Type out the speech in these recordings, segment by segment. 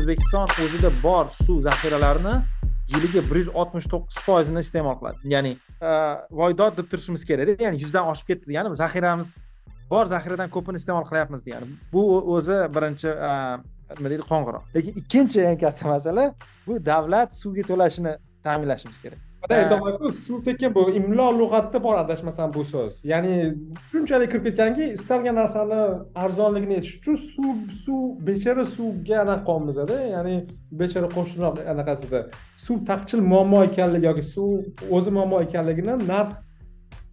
o'zbekiston o'zida bor suv zaxiralarini yiliga bir yuz oltmish to'qqiz foizini iste'mol qiladi. Ya'ni e, voydod deb turishimiz kerakda ya'ni yuzdan oshib ketdi. Degani zaxiramiz bor zaxiradan ko'pini iste'mol qilyapmiz degani bu o'zi birinchi e, nima deydi qo'ng'iroq. Lekin ikkinchi eng katta masala bu davlat suvga to'lashini ta'minlashimiz kerak. Aytyapmanku suv tekin bu imlo lug'atda bor adashmasam bu so'z. Ya'ni shunchalik kirib ketganki istalgan narsani arzonligini aytish uchun suv suv bechara suvga anaqa qilyapmizda ya'ni bechara qo'shniroq anaqasida suv taqchil muammo ekanligi yoki suv o'zi muammo ekanligini narx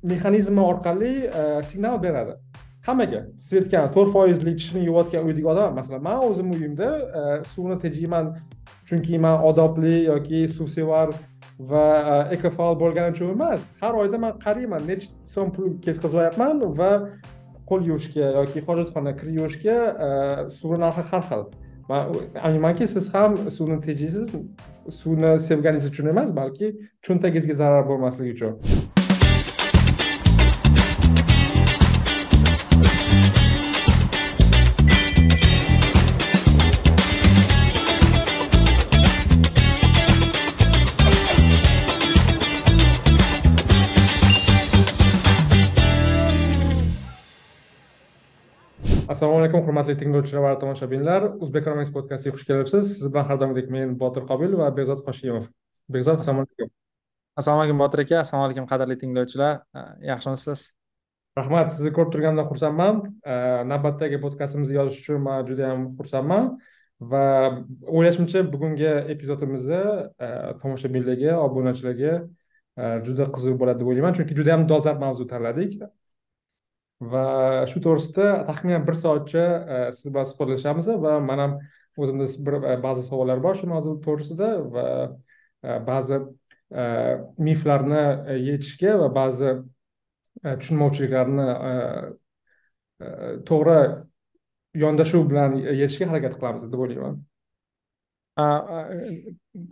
mexanizmi orqali e, signal beradi. Hammaga siz aytgan to'rt foizli tishini yuvayotgan uydagi odam masalan man o'zim uyimda e, suvni tejayman chunki man odobli yoki suvsevar va ekofal ekofaol bo'lganim uchun emas har oyda man qarayman nechi so'm pul ketkazyapman va qo'l yuvishga yoki hojatxona kir yuvishga e, suvni narxi har xil. Man aminmanki siz ham suvni tejaysiz suvni sevganingiz uchun emas balki cho'ntagingizga zarar bo'lmasligi uchun. Assalomu alaykum hurmatli tinglovchilar va tomoshabinlar. O'zbek economics podkastiga xush kelibsiz. Siz bilan har doimgidek men botir qobilov va behzod hoshimov behzod assalomu alaykum. Assalomu alaykum botir aka. Assalomu alaykum qadrli tinglovchilar. Yaxshimisiz? Rahmat. Sizni ko'rib turganimdan xursandman. Navbatdagi podkastimizni yozish uchun man juda yam xursandman va o'ylashimcha bugungi epizodimizni tomoshabinlarga obunachilarga juda qiziq bo'ladi deb o'ylayman. Chunki juda yam dolzarb mavzu tanladik va shu to'g'risida taxminan bir soatcha e, siz bilan suhbatlashamiz va man ham o'zimda bir e, ba'zi savollar bor shu mavzu to'g'risida va e, ba'zi miflarni yechishga va ba'zi tushunmovchiliklarni to'g'ri yondashuv bilan yechishga harakat qilamiz deb o'ylayman.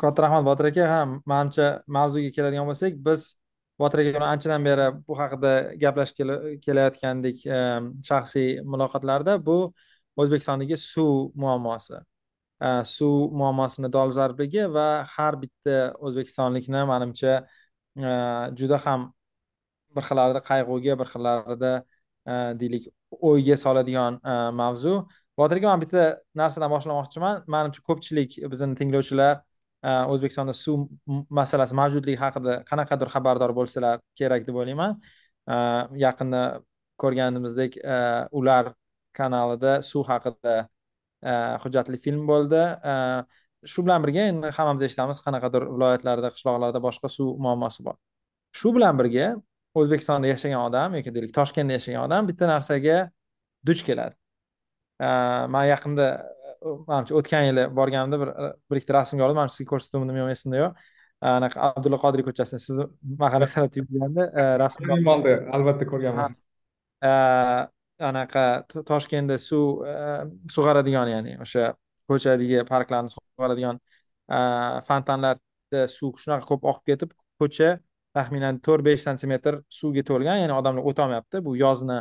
Katta rahmat botir aka ha manimcha mavzuga keladigan bo'lsak biz botir aka bilan anchadan beri bu haqida gaplashib kelayotgandik e, shaxsiy muloqotlarda bu o'zbekistondagi suv muammosi. E, suv muammosini dolzarbligi va har bitta o'zbekistonlikni manimcha e, juda ham bir xillarida qayg'uga bir xillarida deylik o'yga soladigan mavzu. Botir aka man bitta narsadan boshlamoqchiman manimcha ko'pchilik bizni tinglovchilar Э, o'zbekistonda suv masalasi mavjudligi haqida qanaqadir xabardor bo'lsalar kerak deb o'ylayman. Э, yaqinda ko'rganimizdek э, ular kanalida suv haqida hujjatli film bo'ldi. Shu bilan birga endi hammamiz eshitamiz qanaqadir viloyatlarda qishloqlarda boshqa suv muammosi bor. Shu bilan birga o'zbekistonda yashagan odam yoki deylik toshkentda yashagan odam bitta narsaga duch keladi. Man yaqinda manimcha o'tgan yili borganimda bir bir ikkita rasmga olib manimcha sizga ko'rsatgandim yo'q esimda yo'q. Anaqa abdulla qodiriy ko'chasida sizni mahalla san'at yurganda rasm albatta ko'rganman anaqa toshkentda suv sug'aradigan ya'ni o'sha ko'chadagi parklarni sug'aradigan fontanlarda suv shunaqa ko'p oqib ketib ko'cha taxminan to'rt besh santimetr suvga to'lgan ya'ni odamlar o'tolmayapti bu yozni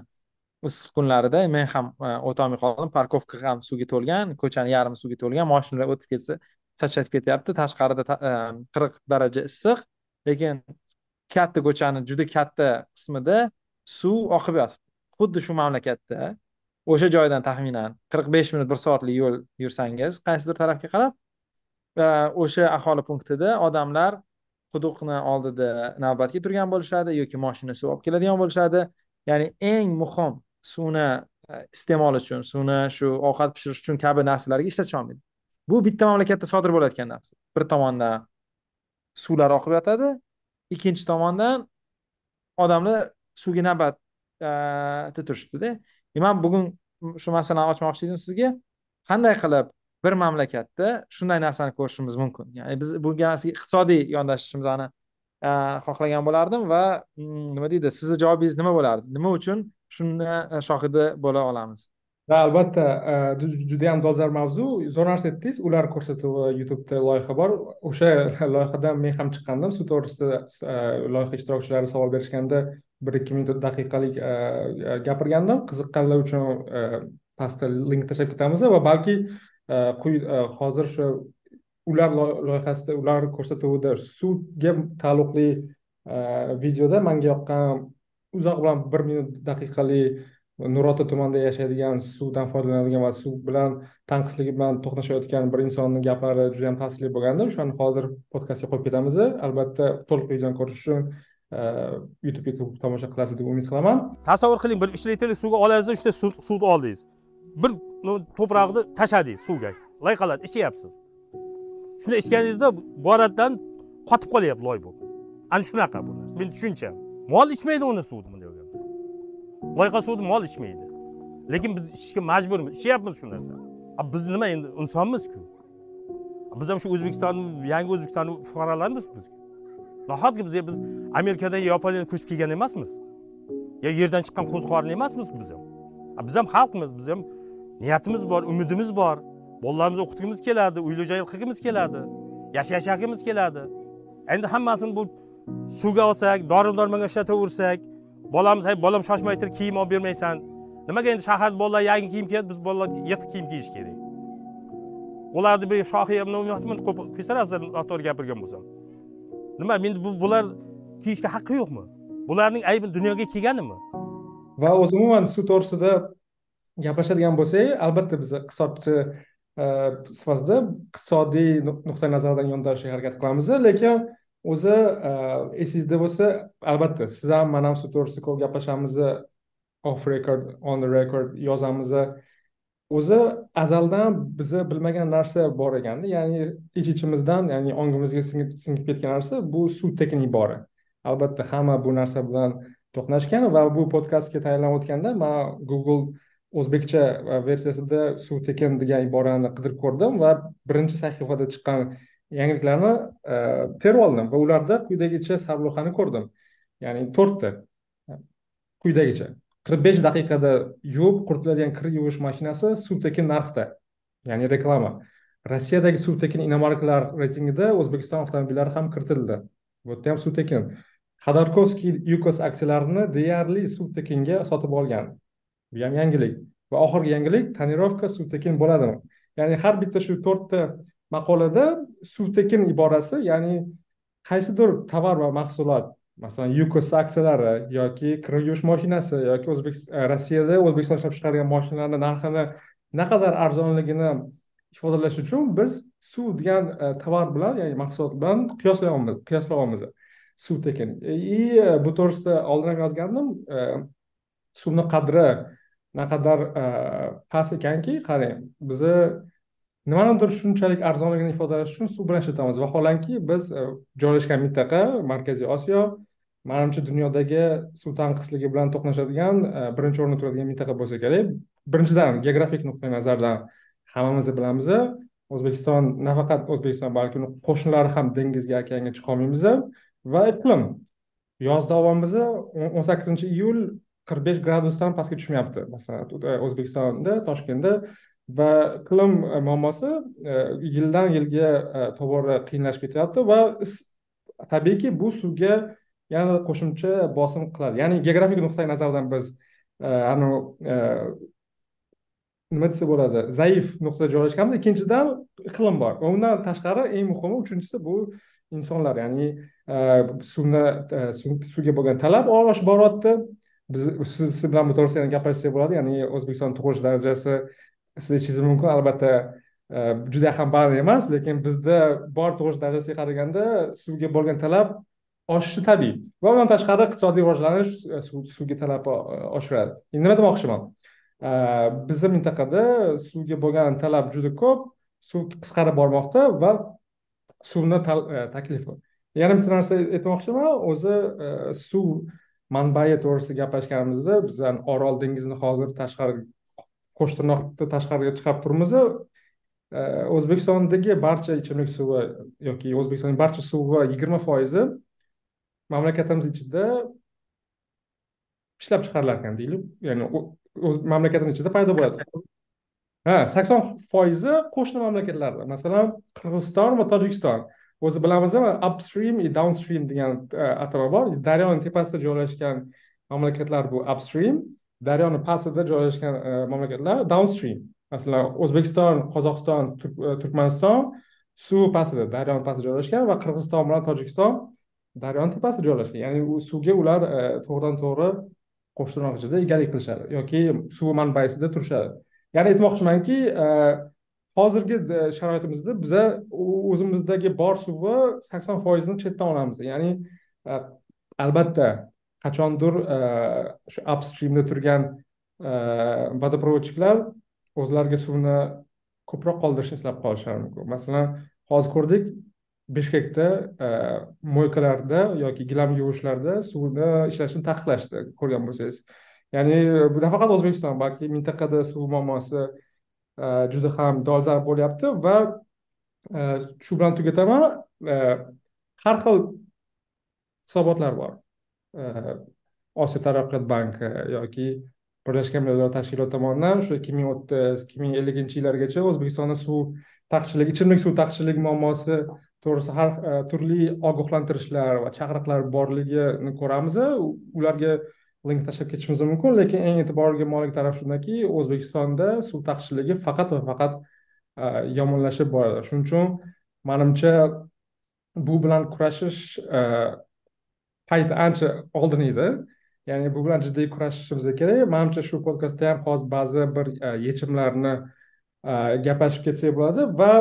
issiq kunlarida men ham e, o'tolmay qoldim parkovka ham suvga to'lgan ko'chani yarmi suvga to'lgan moshinalar o'tib ketsa charchatib ketyapti. Tashqarida e, qirq daraja issiq lekin katta ko'chani juda katta qismida suv oqib yotibdi. Xuddi shu mamlakatda o'sha joydan taxminan qirq besh minut bir soatlik yo'l yursangiz qaysidir tarafga qarab e, o'sha aholi punktida odamlar quduqni oldida navbatga turgan bo'lishadi yoki moshina suv olib keladigan bo'lishadi. Ya'ni eng muhim suvni e, iste'mol uchun suvni shu ovqat pishirish uchun kabi narsalarga ishlatisholmaydi bu bitta mamlakatda sodir bo'layotgan narsa. Bir tomondan suvlar oqib yotadi ikkinchi tomondan odamlar suvga navbatda e, turishibdida. Man bugun shu masalani ochmoqchi edim sizga. Qanday qilib bir mamlakatda shunday narsani ko'rishimiz mumkin? Ya'ni biz bunga iqtisodiy yondashishimizni e, xohlagan bo'lardim va mm, nima deydi sizni javobingiz nima bo'lardi? Nima uchun shuni e, shohida shohidi bo'la olamiz. Ha albatta e, judayam dolzarb mavzu. Zo'r narsa aytdingiz ular ko'rsatuvi e, youtubeda loyiha bor. O'sha loyihadan men ham chiqqandim. Shu to'g'risida loyiha ishtirokchilari savol berishganda bir ikki minut daqiqalik gapirgandim. Qiziqqanlar uchun pastda link tashlab ketamiz. Va balki hozir shu ular loyihasida ular ko'rsatuvida suvga taalluqli videoda manga yoqqan uzoq bilan bir minut daqiqali nurota tumanida yashaydigan suvdan foydalanadigan va suv bilan tanqisligi bilan to'qnashayotgan bir insonni gaplari juda yam ta'sirli bo'lganda o'shani hozir podkastga qo'yib ketamiz. Albatta to'liq videoni ko'rish uchun e, youtubega kirib tomosha qilasiz deb umid qilaman. Tasavvur qiling bir uch litrlik suvga oladingiz uchta suvni oldingiz. Bir to'prog'ni tashladingiz suvga. Loyqaladi ichyapsiz. Shuni ichganingizda boradidan qotib qolyapti loy bo'lib ana shunaqa bu narsa. Meni tushuncham. Mol ichmaydi uni suvni bunday bo'lganda loyqa suvni mol ichmaydi. Lekin biz ichishga majburmiz. Ichyapmiz shu narsa. Biz nima endi insonmizku. Biz ham shu o'zbekistonni yangi o'zbekistonni fuqarolarimiz biz? Nahotki biz biz amerikadan yaponiyadan ko'chib kelgan emasmiz? Yo yerdan chiqqan qo'ziqorin emasmiz biz ham? Biz ham xalqmiz biz ham niyatimiz bor umidimiz bor. Bolalarimizni o'qitgimiz keladi uyli joy qilgimiz keladi yashashagimiz keladi. Endi hammasini bu suvga olsak dori dormonga ishlataversak bolamiz hay bolam shoshmay tur kiyim olib bermaysan. Nimaga endi shaharda bolalar yangi kiyim kiyadi biz bolalar yirtiq kiyim kiyish kerak? Ularni bu shohi emasmi kechirasiz noto'g'ri gapirgan bo'lsam. Nima endi bu bular kiyishga haqqi yo'qmi? Bularning aybi dunyoga kelganimi? Va o'zi umuman suv to'g'risida gaplashadigan bo'lsak albatta biz iqtisodchi e, sifatida iqtisodiy nuqtai nazardan yondashishga harakat qilamiz. Lekin o'zi e, esingizda bo'lsa albatta siz ham man ham shu to'g'risida ko'p gaplashamiz off record on the record yozamiz. O'zi azaldan biza bilmagan narsa bor ekanda ya'ni ich ichimizdan ya'ni ongimizga singib ketgan narsa bu suv tekin ibora. Albatta hamma bu narsa bilan to'qnashgan va bu podkastga tayyorlanayotganda man google o'zbekcha e, versiyasida suv tekin degan iborani qidirib ko'rdim va birinchi sahifada chiqqan yangiliklarni e, terib oldim va ularda quyidagicha sarlavhani ko'rdim. Ya'ni to'rtta. Quyidagicha. Qirq besh daqiqada yuvib quritiladigan kir yuvish mashinasi suv tekin narxda. Ya'ni reklama. Rossiyadagi suv tekin inomarkalar reytingida o'zbekiston avtomobillari ham kiritildi. Bu yerda ham suv tekin xodorkovskiy yukos aksiyalarini deyarli suv tekinga sotib olgan. Bu ham yangilik. Va oxirgi yangilik tonirovka suv tekin bo'ladimi? Ya'ni har bitta shu to'rtta maqolada suv tekin iborasi ya'ni qaysidir tovar va mahsulot masalan yukos aksiyalari yoki kir yuvish mashinasi yoki o'zbek e, rossiyada o'zbekiston ishlab chiqargan mashinalarni narxini naqadar arzonligini ifodalash uchun biz suv degan e, tovar bilan ya'ni mahsulot bilan qiyoslayapmiz qiyoslayapmiz suv tekin и e, bu to'g'risida oldinroq yozgandim suvni qadri naqadar past ekanki qarang bizni nimanidir shunchalik arzonligini ifodalash uchun suv bilan ishlatamiz vaholanki biz e, joylashgan mintaqa markaziy osiyo manimcha dunyodagi suv tanqisligi bilan to'qnashadigan e, birinchi o'rinda turadigan mintaqa bo'lsa kerak. Birinchidan geografik nuqtai nazardan hammamiz bilamiz. O'zbekiston nafaqat o'zbekiston balki uni qo'shnilari ham dengizga okeanga chiqolmaymiz va iqlim. Yoz davomida o'n sakkizinchi iyul qirq besh gradusdan pastga tushmayapti. Masalan o'zbekistonda toshkentda va iqlim e, muammosi e, yildan yilga e, tobora qiyinlashib ketyapti va tabiiyki bu suvga yana qo'shimcha bosim qiladi. Ya'ni geografik nuqtai nazardan biz nima desa bo'ladi zaif nuqtada joylashganmiz ikkinchidan iqlim bor. Va undan tashqari eng muhimi uchinchisi bu insonlar. Ya'ni suvni suvga bo'lgan talab oshib boryapti biz siz bilan bu to'g'risida gaplashsak bo'ladi. Ya'ni o'zbekiston tug'ilish darajasi siz aytishingiz mumkin albatta e, juda ham baland emas lekin bizda bor tug'ish darajasiga qaraganda suvga bo'lgan talab oshishi tabiiy. Va undan tashqari iqtisodiy rivojlanish e, suvga talabni e, oshiradi. Endi nima demoqchiman? Bizni mintaqada suvga bo'lgan talab juda ko'p suv qisqarib bormoqda va suvni taklifi yana bitta narsa aytmoqchiman o'zi suv manbai to'g'risida gaplashganimizda bizani orol dengizini hozir tashqari qo'sh tirnoqni tashqariga chiqarib turmiz e, o'zbekistondagi barcha ichimlik suvi yoki o'zbekistonning barcha suvi yigirma foizi mamlakatimiz ichida ishlab chiqarilar ekan deylik. Ya'ni mamlakatimiz ichida paydo bo'ladi. Ha sakson foizi qo'shni mamlakatlarda. Masalan qirg'iziston va tojikiston. O'zi bilamiz upstream и downstream degan e, atama bor daryoni tepasida joylashgan mamlakatlar bu upstream. Daryoni pastida joylashgan e, mamlakatlar downstream. Masalan o'zbekiston qozog'iston e, turkmaniston suv pastida daryoni pastida joylashgan va qirg'iziston bilan tojikiston daryoni tepasida joylashgan. Ya'ni u suvga ular e, to'g'ridan to'g'ri qo'shtirnoq egalik qilishadi yoki suv manbaisida turishadi. Ya'ni aytmoqchimanki hozirgi sharoitimizda biza o'zimizdagi bor suvni sakson foizini chetdan olamiz. Ya'ni albatta qachondir e, shu upstreamda turgan e, vodoprovodchiklar o'zlariga suvni ko'proq qoldirishni eslab qolishlari mumkin. Masalan hozir ko'rdik bishkekda e, moykalarda yoki gilam yuvishlarda suvni ishlashni taqiqlashdi ko'rgan bo'lsangiz. Ya'ni bu nafaqat o'zbekiston balki mintaqada suv muammosi juda ham dolzarb bo'lyapti va shu bilan tugataman har xil hisobotlar bor. Osiyo taraqqiyot banki yoki birlashgan millatlar tashkiloti tomonidan o'sha ikki ming o'ttiz e, ikki ming elliginchi yillargacha o'zbekistonda suv taqchilligi ichimlik suv taqchilligi muammosi to'g'risida har e, turli ogohlantirishlar va chaqiriqlar borligini ko'ramiz ularga link tashlab ketishimiz mumkin lekin eng e'tiborga molik taraf shundaki o'zbekistonda suv taqchilligi faqat va faqat e, yomonlashib boradi. Shuning uchun manimcha bu bilan kurashish payti ancha oldin edi. Ya'ni bu bilan jiddiy kurashishimiz kerak. Manimcha shu podkastda ham hozir ba'zi bir e, yechimlarni e, gaplashib ketsak bo'ladi. Va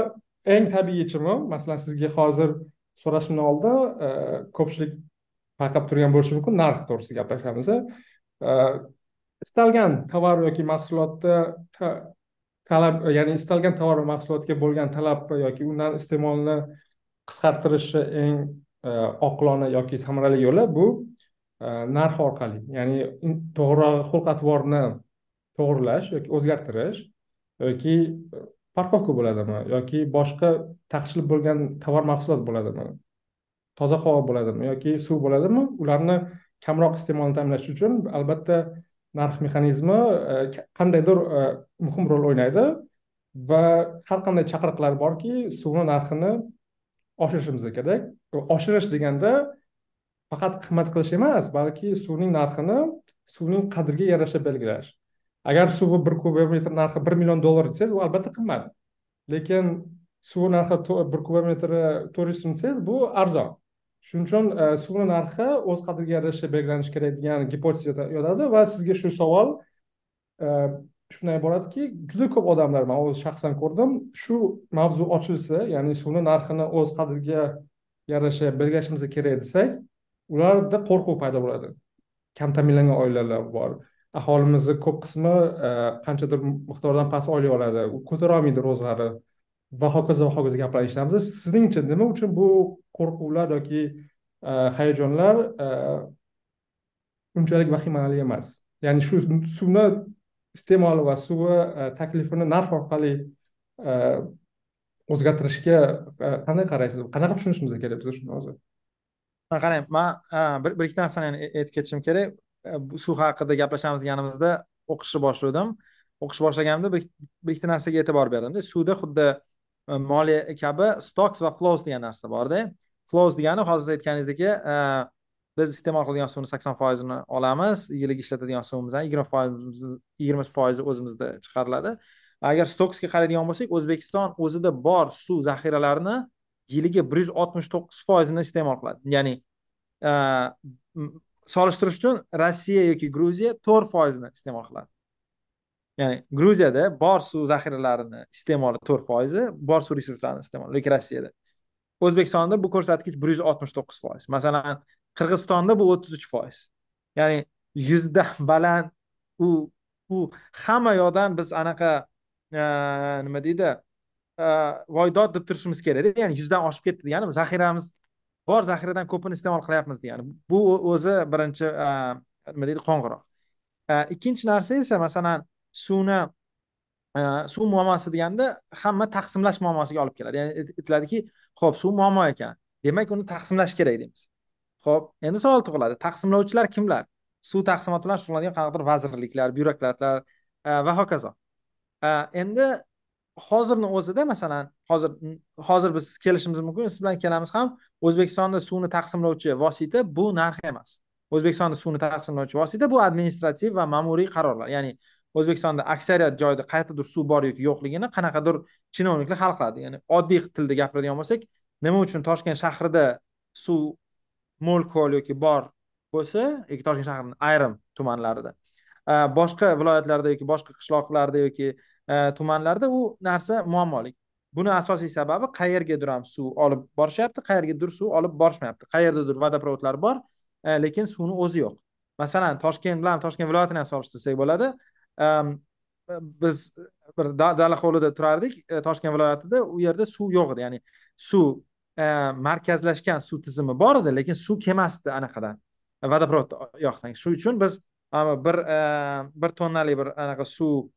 eng tabiiy yechimi masalan sizga hozir so'rashimdan oldin e, ko'pchilik payqab turgan bo'lishi mumkin narx to'g'risida gaplashamiz. Istalgan tovar yoki mahsulotda talab ya'ni istalgan tovar va mahsulotga bo'lgan talab yoki undan iste'molni qisqartirishni eng Э, oqilona yoki samarali yo'li bu e, narx orqali ya'ni to'g'rirog'i xulq atvorni to'g'irlash yoki o'zgartirish yoki e, parkovka bo'ladimi yoki boshqa taqchilib bo'lgan tovar mahsulot bo'ladimi toza havo bo'ladimi yoki suv bo'ladimi ularni kamroq iste'molni ta'minlash uchun albatta narx mexanizmi e, qandaydir muhim rol o'ynaydi va har qanday chaqiriqlar borki suvni narxini oshirishimiz kerak. Oshirish deganda faqat qimmat qilish emas balki suvning narxini suvning qadriga yarasha belgilash. Agar suvi bir kubometr narxi bir million dollar desangiz u albatta qimmat. Lekin suv narxi bir kubometri to'rt yuz so'm desangiz bu arzon. Shuning uchun e, suvni narxi o'z qadriga yarasha belgilanishi kerak degan gipoteza yotadi va sizga shu savol e, shundan iboratki juda ko'p odamlar man o'zi shaxsan ko'rdim shu mavzu ochilsa ya'ni suvni narxini o'z qadriga yarasha belgilashimiz kerak desak ularda qo'rquv paydo bo'ladi. Kam ta'minlangan oilalar bor. Aholimizni ko'p qismi e, qanchadir miqdordan past oylik oladi. Ko'tara olmaydi ro'zg'ari va hokazo va hokazo gaplarni eshitamiz. Sizningcha nima uchun bu qo'rquvlar yoki e, hayajonlar e, unchalik vahimali emas? Ya'ni shu suvni iste'moli va suvi e, taklifini narx orqali e, o'zgartirishga e, qanday qaraysiz? Qanaqa tushunishimiz kerak biz shuni hozir? Qarang man bir bir ikkita narsani aytib ketishim kerak. Suv haqida gaplashamiz deganimizda o'qishni boshladim. O'qish boshlaganimda bir ikkita narsaga e'tibor berdimda suvda xuddi moliya kabi stocks va flows degan narsa borda. Flows degani hozir siz aytganingizdek biz iste'mol qiladigan suvni sakson foizini olamiz yiliga ishlatadigan suvimizdan yigirma foiz yigirma foizi o'zimizda chiqariladi. Agar stoksga qaraydigan bo'lsak o'zbekiston o'zida bor suv zaxiralarini yiliga bir yuz oltmish to'qqiz foizini iste'mol qiladi. Ya'ni e, solishtirish uchun rossiya yoki gruziya to'rt foizini iste'mol qiladi. Ya'ni gruziyada bor suv zaxiralarini iste'moli to'rt foizi bor suv resurslarini iste'moli lekin rossiyada. O'zbekistonda bu ko'rsatkich bir yuz oltmish to'qqiz foiz. Masalan qirg'izistonda bu o'ttiz uch foiz. Ya'ni yuzdan baland u u hamma yoqdan biz anaqa e, nima deydi e, voydod deb turishimiz kerakda. Ya'ni yuzdan oshib ketdi degani zaxiramiz bor zaxiradan ko'pini iste'mol qilyapmiz degani. Bu o'zi birinchi e, nima deydi qo'ng'iroq. Ikkinchi narsa esa masalan suvni suv muammosi deganda hamma taqsimlash muammosiga olib keladi. Ya'ni aytiladiki ho'p suv muammo ekan. Demak uni taqsimlash kerak deymiz. Ho'p endi savol tug'iladi. Taqsimlovchilar kimlar? Suv taqsimoti bilan shug'ullanadigan qanaqadir vazirliklar byurokratlar e, va hokazo. E, endi hozirni o'zida masalan hozir hozir biz kelishimiz mumkin siz bilan ikkalamiz ham o'zbekistonda suvni taqsimlovchi vosita bu narx emas. O'zbekistonda suvni taqsimlovchi vosita bu administrativ va ma'muriy qarorlar. Ya'ni o'zbekistonda aksariyat joyda qayerdadir suv bor yoki yo'qligini qanaqadir chinovniklar hal qiladi. Ya'ni oddiy tilda gapiradigan bo'lsak nima uchun toshkent shahrida suv mo'l ko'l yoki bor bo'lsa yoki toshkent shahrini ayrim tumanlarida e, boshqa viloyatlarda yoki boshqa qishloqlarda yoki e, tumanlarda u narsa muammolik. Buni asosiy sababi qayergadir ham suv olib borishyapti qayergadir suv olib borishmayapti. Qayerdadir vodoprovodlar bor e, lekin suvni o'zi yo'q. Masalan toshkent bilan toshkent viloyatini ham solishtirsak bo'ladi biz bir dala hovlida turardik toshkent viloyatida u yerda suv yo'q edi. Ya'ni suv markazlashgan suv tizimi bor edi lekin suv kelmasdi anaqadan vodoprovod yoqsang. Shuning uchun biz bir bir tonnalik bir anaqa suv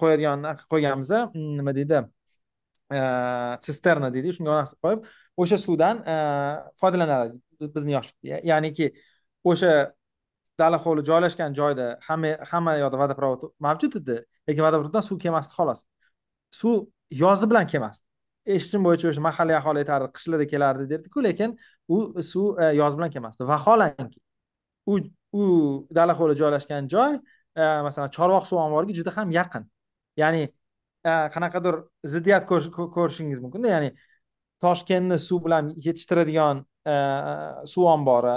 qo'yadigan qo'yganmiz hmm, nima deydi? Sisterna deydi. Shunga narsa qo'yib o'sha suvdan foydalanadi bizni yoshlik. Ya'niki o'sha dala hovli joylashgan joyda hamma hamma yoqda vodoprovod mavjud edi lekin vodoprovoddan suv kelmasdi xolos. Suv yozi bilan kelmasdi eshitishim bo'yicha o'sha mahalliy aholi aytardi qishlarda kelardi derdiku lekin u suv e, yoz bilan kelmasdi. Vaholanki u u dala hovli joylashgan joy e, masalan chorvoq suv omboriga juda ham yaqin. Ya'ni e, qanaqadir ziddiyat ko'rishingiz mumkinda. Ya'ni toshkentni suv bilan yetishtiradigan suv ombori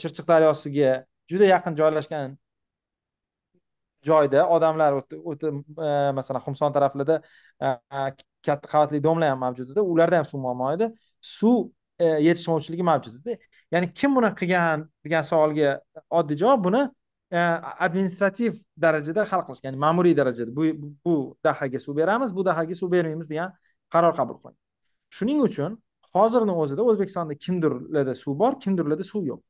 chirchiq daryosiga juda yaqin joylashgan joyda odamlar o'ta masalan xumson taraflarida katta qavatli domlar ham mavjud edi. Ularda ham suv muammo edi. Suv e, yetishmovchiligi mavjud edi. Ya'ni kim buni qilgan degan savolga oddiy javob buni e, administrativ darajada hal qilish ya'ni ma'muriy darajada. Bu bu dahaga suv beramiz bu dahaga suv bermaymiz degan qaror qabul qilingan shuning uchun hozirni o'zida o'zbekistonda kimdirlarda suv bor kimdirlarda suv yo'q.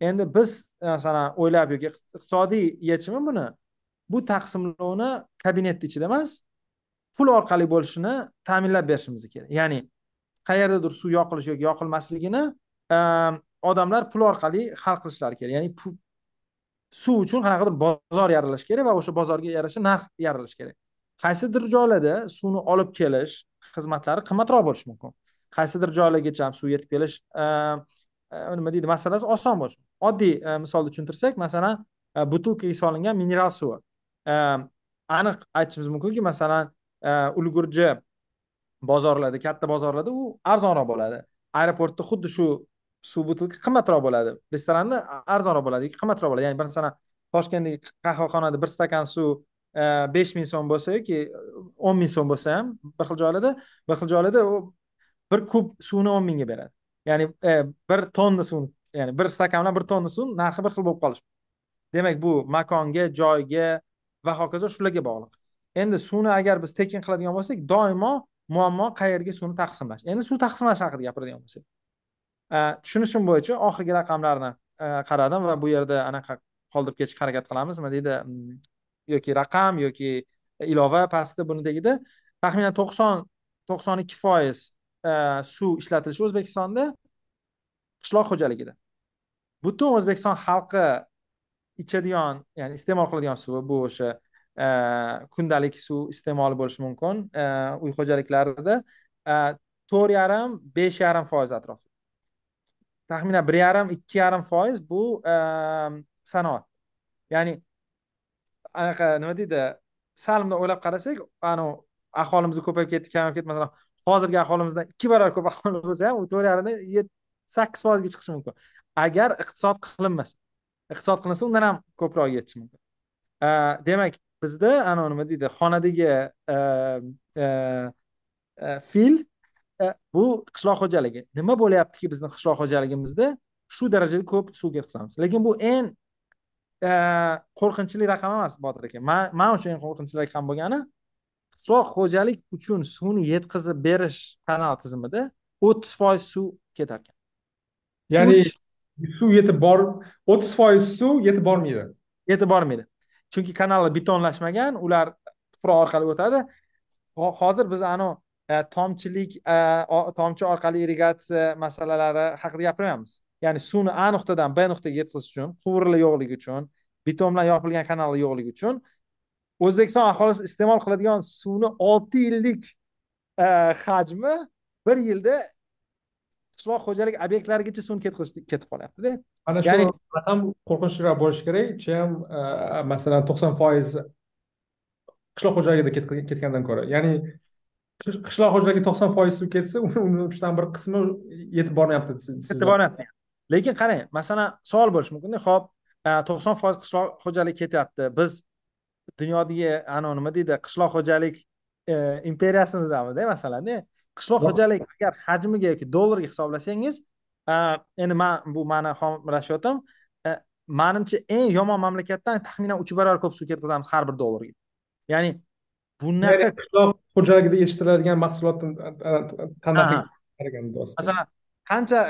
Endi biz e, masalan o'ylab yoki iqtisodiy yechimi buni bu taqsimlovni kabinetni ichida emas pul orqali bo'lishini ta'minlab berishimiz kerak. Ya'ni qayerdadir suv yoqilishi yoki yoqilmasligini ehm, odamlar pul orqali hal qilishlari kerak. Ya'ni suv uchun qanaqadir bozor yaralish kerak va o'sha bozorga yarasha narx yaralish kerak. Qaysidir joylarda suvni olib kelish xizmatlari qimmatroq bo'lishi mumkin. Qaysidir joylargacha ham suv yetib kelish ehm, e, nima deydi masalasi oson bo'lishi oddiy e, misolda tushuntirsak masalan e, butilkaga solingan mineral suvi. Ehm, aniq aytishimiz mumkinki masalan Э, ulgurji bozorlarda katta bozorlarda u arzonroq bo'ladi. Aeroportda xuddi shu suv butilka qimmatroq bo'ladi. Restoranda arzonroq bo'ladi yoki qimmatroq bo'ladi. Ya'ni masalan toshkentdagi qahvaxonada bir stakan suv e, besh ming so'm bo'lsa yoki e, o'n ming so'm bo'lsa ham bir xil joylarda bir xil joylarda u bir kub suvni o'n mingga beradi. Ya'ni e, bir tonna suv ya'ni bir stakan bilan bir tonna suv narxi bir xil bo'lib qolishi. Demak bu makonga joyga va hokazo shularga bog'liq. Endi suvni agar biz tekin qiladigan bo'lsak doimo muammo qayerga suvni taqsimlash? Endi suv taqsimlash haqida gapiradigan bo'lsak. Tushunishim bo'yicha oxirgi raqamlarni qaradim va bu yerda anaqa qoldirib ketishga harakat qilamiz nima deydi mm, yoki raqam yoki ilova pastda buni tagida taxminan to'qson to'qson ikki foiz suv ishlatilishi o'zbekistonda qishloq xo'jaligida. Butun o'zbekiston xalqi ichadigan ya'ni iste'mol qiladigan suvi bu o'sha Э, kundalik suv iste'moli bo'lishi mumkin э, uy xo'jaliklarida. E, to'rt yarim besh yarim foiz atrofida taxminan bir yarim ikki yarim foiz bu e, sanoat. Ya'ni anaqa nima deydi? Sal bunday o'ylab qarasak anavi aholimiz ko'payib ketdi kamayib ketdi. Masalan hozirgi aholimizdan ikki barobar ko'p aholi bo'lsa ham u to'rt yarimdan sakkiz foizga chiqishi mumkin. Agar iqtisod qilinmasa iqtisod qilinsa undan ham ko'proq yetishi mumkin. E, demak bizda anavi nima deydi xonadagi fil bu qishloq xo'jaligi. Nima bo'lyaptiki bizni qishloq xo'jaligimizda? Shu darajada ko'p suv ketkazamiz lekin bu eng qo'rqinchli raqam emas botir aka. Man uchun eng qo'rqinchli raqam bo'lgani qishloq xo'jalik uchun suvni yetkazib berish kanal tizimida o'ttiz foiz suv ketar ekan ya'ni suv yetib bor o'ttiz foiz suv yetib bormaydi. Yetib bormaydi chunki kanallar betonlashmagan ular tuproq orqali o'tadi. Hozir biz anavi e, tomchilik e, tomchi orqali irrigatsiya masalalari haqida gapirmayapmiz ya'ni suvni a nuqtadan b nuqtaga yetkazish uchun quvurlar yo'qligi uchun beton bilan yopilgan kanallar yo'qligi uchun o'zbekiston aholisi iste'mol qiladigan suvni olti yillik e, hajmi bir yilda qishloq xo'jalik obyektlarigacha suv ketib qolyaptida. Ana shu raqam qo'rqinchliroq bo'lishi kerak. Chem masalan to'qson foiz qishloq xo'jaligida ketgandan ko'ra. Ya'ni qishloq xo'jaligi to'qson foiz suv ketsa uni uchdan bir qismi yetib bormayapti yetib bormayapti. Lekin qarang masalan savol bo'lishi mumkinda. Ho'p to'qson foiz qishloq xo'jaligi ketyapti. Biz dunyodagi anavi nima deydi qishloq xo'jalik e, imperiyasimizdanmida masalanda qishloq xo'jalik agar hajmiga yoki dollarga hisoblasangiz endi man bu mani rashotim manimcha eng yomon mamlakatdan taxminan uch barobar ko'p suv ketkazamiz har bir dollarga. Ya'ni bunaqa qishloq xo'jaligida yetishtiriladigan mahsulotni qaraganda masalan qancha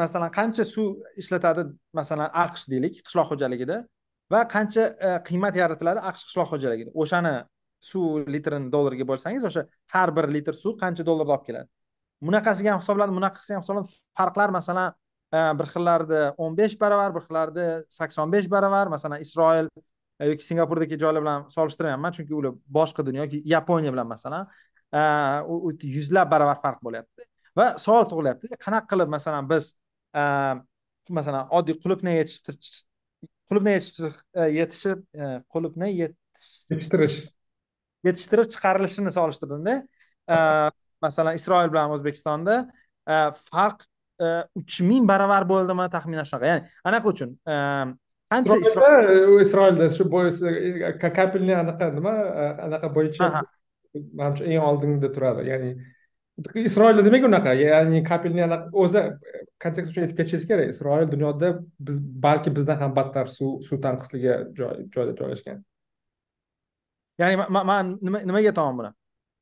masalan qancha suv ishlatadi masalan aqsh deylik qishloq xo'jaligida va qancha qiymat yaratiladi aqsh qishloq xo'jaligida. O'shani suv litrini dollarga bo'lsangiz o'sha har bir litr suv qancha dollarda olib keladi? Bunaqasiga ham hisoblanadi bunaqasiga ham hisoblanadi. Farqlar masalan e, bir xillarida o'n besh baravar bir xillarida sakson besh baravar. Masalan isroil e, yoki singapurdagi joylar bilan solishtirmayapman chunki ular boshqa dunyo yoki yaponiya bilan masalan e, yuzlab baravar farq bo'lyapti. Va savol tug'ilyapti qanaqa qilib masalan biz masalan oddiy qulupni yetishtirish qulupni yetishib qulupni yetishtirish. Yetishtirib chiqarilishini solishtirdimda masalan isroil bilan o'zbekistonda farq uch ming baravar bo'ldimi taxminan shunaqa. Ya'ni anaqa uchun qancha isroilda shu bois kapelni anaqa nima anaqa bo'yicha manimcha eng oldinda turadi. Ya'ni isroilda nimaga unaqa. Ya'ni kapelni o'zi kontekst uchun aytib ketishingiz kerak isroil dunyoda biz balki bizdan ham battar suv suv tanqisligi joyda joylashgan ya'ni man nimaga aytyapman buni?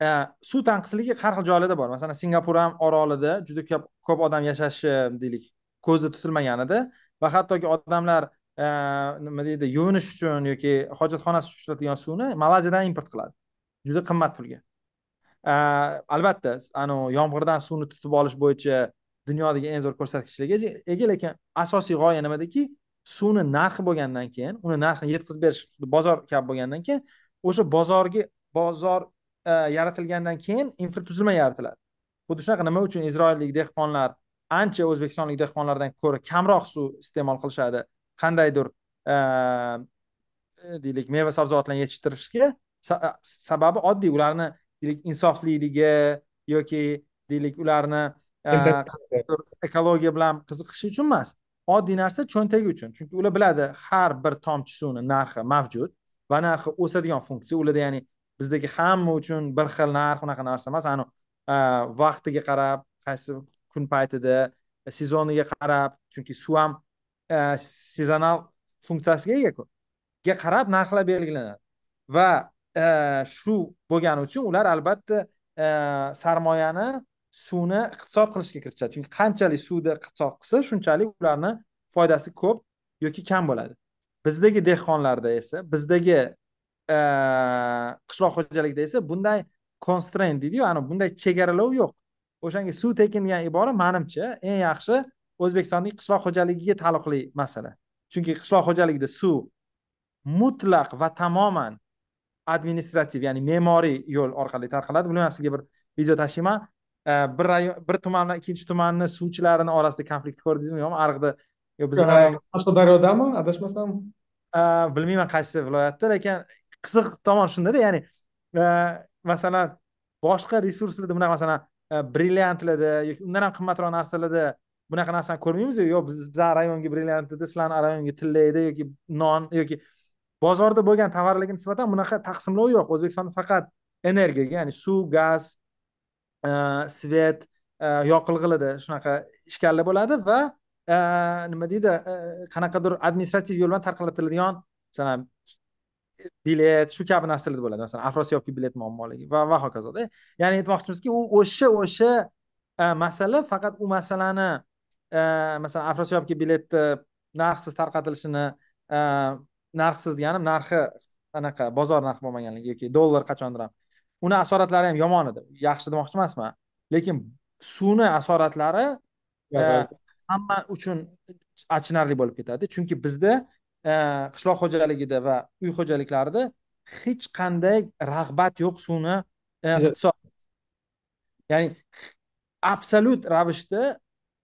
E, suv tanqisligi har xil joylarda bor. Masalan singapur ham orolida juda ko'p ko'p odam yashashi deylik ko'zda tutilmaganida va hattoki odamlar e, nima deydi yuvinish uchun yoki hojatxonasi uchun ishlatadigan suvni malayziyadan import qiladi. Juda qimmat pulga. E, albatta anavi yomg'irdan suvni tutib olish bo'yicha dunyodagi eng zo'r ko'rsatkichlarga ega lekin asosiy g'oya nimadaki suvni narxi bo'lgandan keyin uni narxini yetkazib berish bozor kabi bo'lgandan keyin o'sha bozorga bozor e, yaratilgandan keyin infratuzilma yaratiladi. Xuddi shunaqa nima uchun isroillik dehqonlar ancha o'zbekistonlik dehqonlardan ko'ra kamroq suv iste'mol qilishadi? Qandaydir e, deylik meva sabzavotlarni yetishtirishga sababi oddiy ularni deylik insofliligi yoki deylik ularni e, ekologiya bilan qiziqishi uchun emas. Oddiy narsa cho'ntagi uchun. Chunki ular biladi har bir tomchi suvni narxi mavjud va narxi o'sadigan funksiya ularda ya'ni bizdagi hamma uchun bir xil narx unaqa narsa emas. Ani vaqtiga qarab qaysi kun paytida sezoniga qarab chunki suv ham sezonal funksiyasiga egaku ga qarab narxlar belgilanadi. Va shu bo'lgani uchun ular albatta sarmoyani suvni iqtisod qilishga kiritishadi. Chunki qanchalik suvni iqtisod qilsa shunchalik ularni foydasi ko'p yoki kam bo'ladi. Bizdagi dehqonlarda esa bizdagi qishloq xo'jaligida esa bunday constraint deydiyu ani bunday chegaralov yo'q. O'shanga suv tekin degan ibora manimcha eng yaxshi o'zbekistonning qishloq xo'jaligiga taalluqli masala. Chunki qishloq xo'jaligida suv mutlaq va tamoman administrativ ya'ni me'moriy yo'l orqali tarqaladi. Buni sizga bir video tashlayman bir rayon bir tumandan ikkinchi tumanni suvchilarini orasida konflikt ko'rdingizmi yo'qmi? Ariqda bizni qashqadaryodami adashmasam Э, bilmayman qaysi viloyatda lekin qiziq tomon shundada ya'ni e, masalan boshqa resurslarda bunaqa masalan e, brilliantlarda yoki undan ham qimmatroq narsalarda bunaqa narsani ko'rmaymiz yo'q biz bizani rayonga brilliant dedi sizlarni rayonga tillaydi yoki non yoki bozorda bo'lgan tovarlarga nisbatan bunaqa taqsimlov yo'q. O'zbekistonda faqat energiyaga ya'ni suv gaz e, svet yoqilg'ilarda shunaqa ishkallar bo'ladi va Э, nima deydi? Э, qanaqadir administrativ yo'l bilan tarqalatiladigan masalan bilet shu kabi narsalar bo'ladi. Masalan afrosiyobga bilet muammoligi va va hokazoda. Ya'ni aytmoqchimizki u o'sha o'sha e, masala faqat u masalani e, masalan afrosiyobga biletni narxsiz tarqatilishini e, narxsiz deganim narxi anaqa bozor narxi bo'lmaganligi yoki dollar qachondir ham uni asoratlari ham yomon edi. Yaxshi demoqchi emasman lekin suvni asoratlari hamma uchun achinarli bo'lib ketadi. Chunki bizda e, qishloq xo'jaligida va uy xo'jaliklarida hech qanday rag'bat yo'q suvni e, iqtisod. Ya'ni absolyut ravishda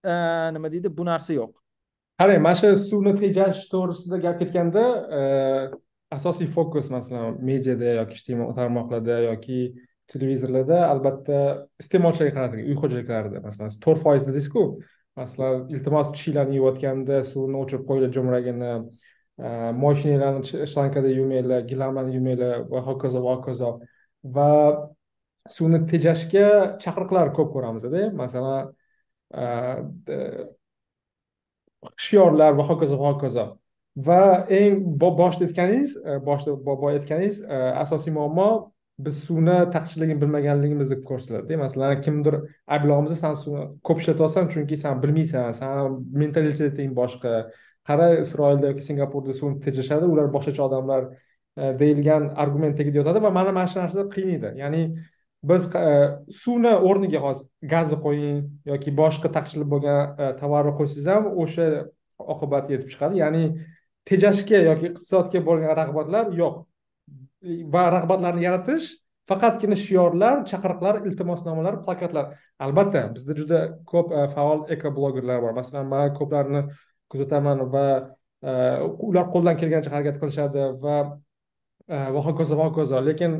e, nima deydi bu narsa yo'q. Qarang mana shu suvni tejash to'g'risida gap ketganda asosiy fokus masalan mediada yoki ijtimoiy tarmoqlarda yoki televizorlarda albatta iste'molchilarga qaratilgan uy xo'jaliklarida masalan to'rt foiz dedingizku masalan iltimos tishinglarni yuvayotganda suvni o'chirib qo'yinglar jo'mragini e, moshinalarni shlankada yuvmanglar gilamlarni yuvmanglar va hokazo va hokazo va suvni tejashga chaqiriqlar ko'p ko'ramizda masalan e, hushyorlar va hokazo va hokazo va eng boshida aytganingiz e, boshida boya aytganingiz asosiy muammo biz suvni taqchilligini bilmaganligimiz deb ko'rsatiladi masalan kimdir ayblaymiz san suvni ko'p ishlatyapsan chunki san bilmaysan san mentaliteting boshqa. Qara isroilda yoki singapurda suvni tejashadi ular boshqacha odamlar e, deyilgan argument tagida yotadi va mana mana shu narsa qiynaydi. Ya'ni biz e, suvni o'rniga hozir gazni qo'ying yoki boshqa taqchilib bo'lgan e, tovarni qo'ysangiz ham o'sha oqibat yetib chiqadi. Ya'ni tejashga yoki iqtisodga bo'lgan rag'batlar yo'q. Va rag'batlarni yaratish faqatgina shiorlar chaqiriqlar iltimosnomalar plakatlar. Albatta bizda juda ko'p e, faol eko blogerlar bor. Masalan man ko'plarini kuzataman va e, ular qo'ldan kelgancha harakat qilishadi va e, va hokazo va hokazo. Lekin